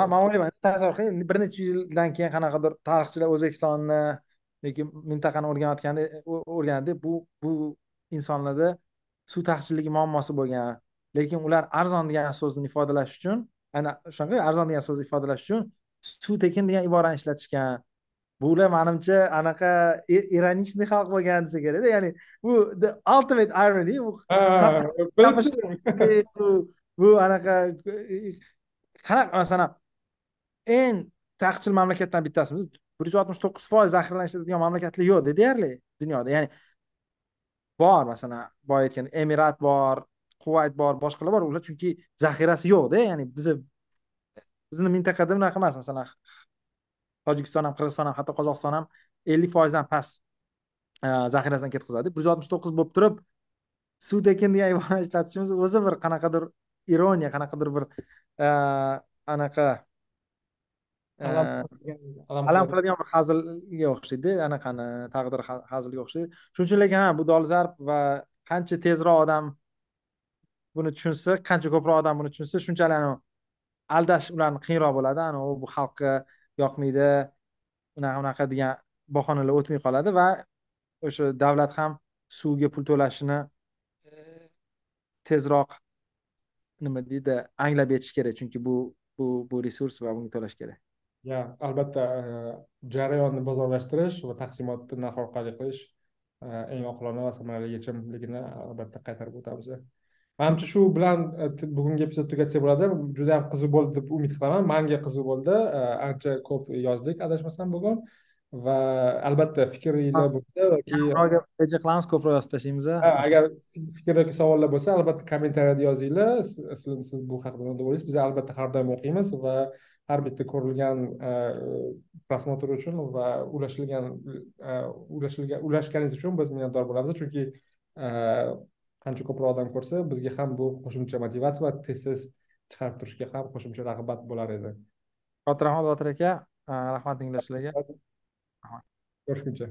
ha man o'ylayman tasavvur qiling bir necha yildan keyin qanaqadir tarixchilar o'zbekistonni lekin mintaqani o'rganayotganda o'rgandi bu bu insonlarda suv taqchilligi muammosi bo'lgan. Lekin ular arzon degan so'zni ifodalash uchun ana shunaqa arzon degan so'zni ifodalash uchun suv tekin degan iborani ishlatishgan. Bular manimcha anaqa ironичный xalq bo'lgan desa kerakda ya'ni bu the ultimate irony bu bu anaqa qanaqa masalan eng taqchil mamlakatdan bittasimiz bir yuz oltmish to'qqiz foiz zaxiralarni mamlakatlar yo'q deyarli dunyoda ya'ni bor masalan boya aytgan emirat bor quvayt bor boshqalar bor ular chunki zaxirasi yo'qda ya'ni bizni bizni mintaqada bunaqa emas masalan tojikiston ham qirg'iziston ham hatto qozog'iston ham ellik foizdan past zaxirasidan ketkazadi bir yuz oltmish to'qqiz bo'lib turib suv tekin degan iborani ishlatishimiz o'zi bir qanaqadir ironiya qanaqadir bir anaqa e, alam qiladigan. bir hazilga o'xshaydi. Anaqani taqdir hazilga o'xshaydi. Shuning uchun lekin ha bu dolzarb va qancha tezroq odam buni tushunsa qancha ko'proq odam buni tushunsa shunchalik aldash ularni qiyinroq bo'ladi. Anavi bu xalqqa yoqmaydi unaqa unaqa degan bahonalar o'tmay qoladi va o'sha davlat ham suvga pul to'lashini e, tezroq nima deydi anglab yetish kerak. Chunki bu bu bu resurs va bunga to'lash kerak ya albatta e, jarayonni bozorlashtirish va taqsimotni narx orqali qilish e, eng oqilona va samarali yechimligini albatta qaytarib o'tamiz manimcha shu bilan e, bugungi epizod tugatsak bo'ladi. Juda ham qiziq bo'ldi deb umid qilaman. Manga qiziq bo'ldi. E, ancha ko'p yozdik adashmasam bugun va albatta fikringlar bo'lsa yoki reja qilamiz ko'proq yozib tashlaymiz agar fikr yoki savollar bo'lsa albatta kommentariyada yozinglar siz bu haqida nima o'ylaysiz biz albatta har doim o'qiymiz va har bitta ko'rilgan e, prosmotr uchun va ulashilgan ulashilgan ulashganingiz uchun biz minnatdor bo'lamiz. Chunki qancha ko'proq odam ko'rsa bizga ham bu qo'shimcha motivatsiya va tez tez chiqarib turishga ham qo'shimcha rag'bat bo'lar edi. Rahmat botir aka rahmat tinglashlariga ko'rishguncha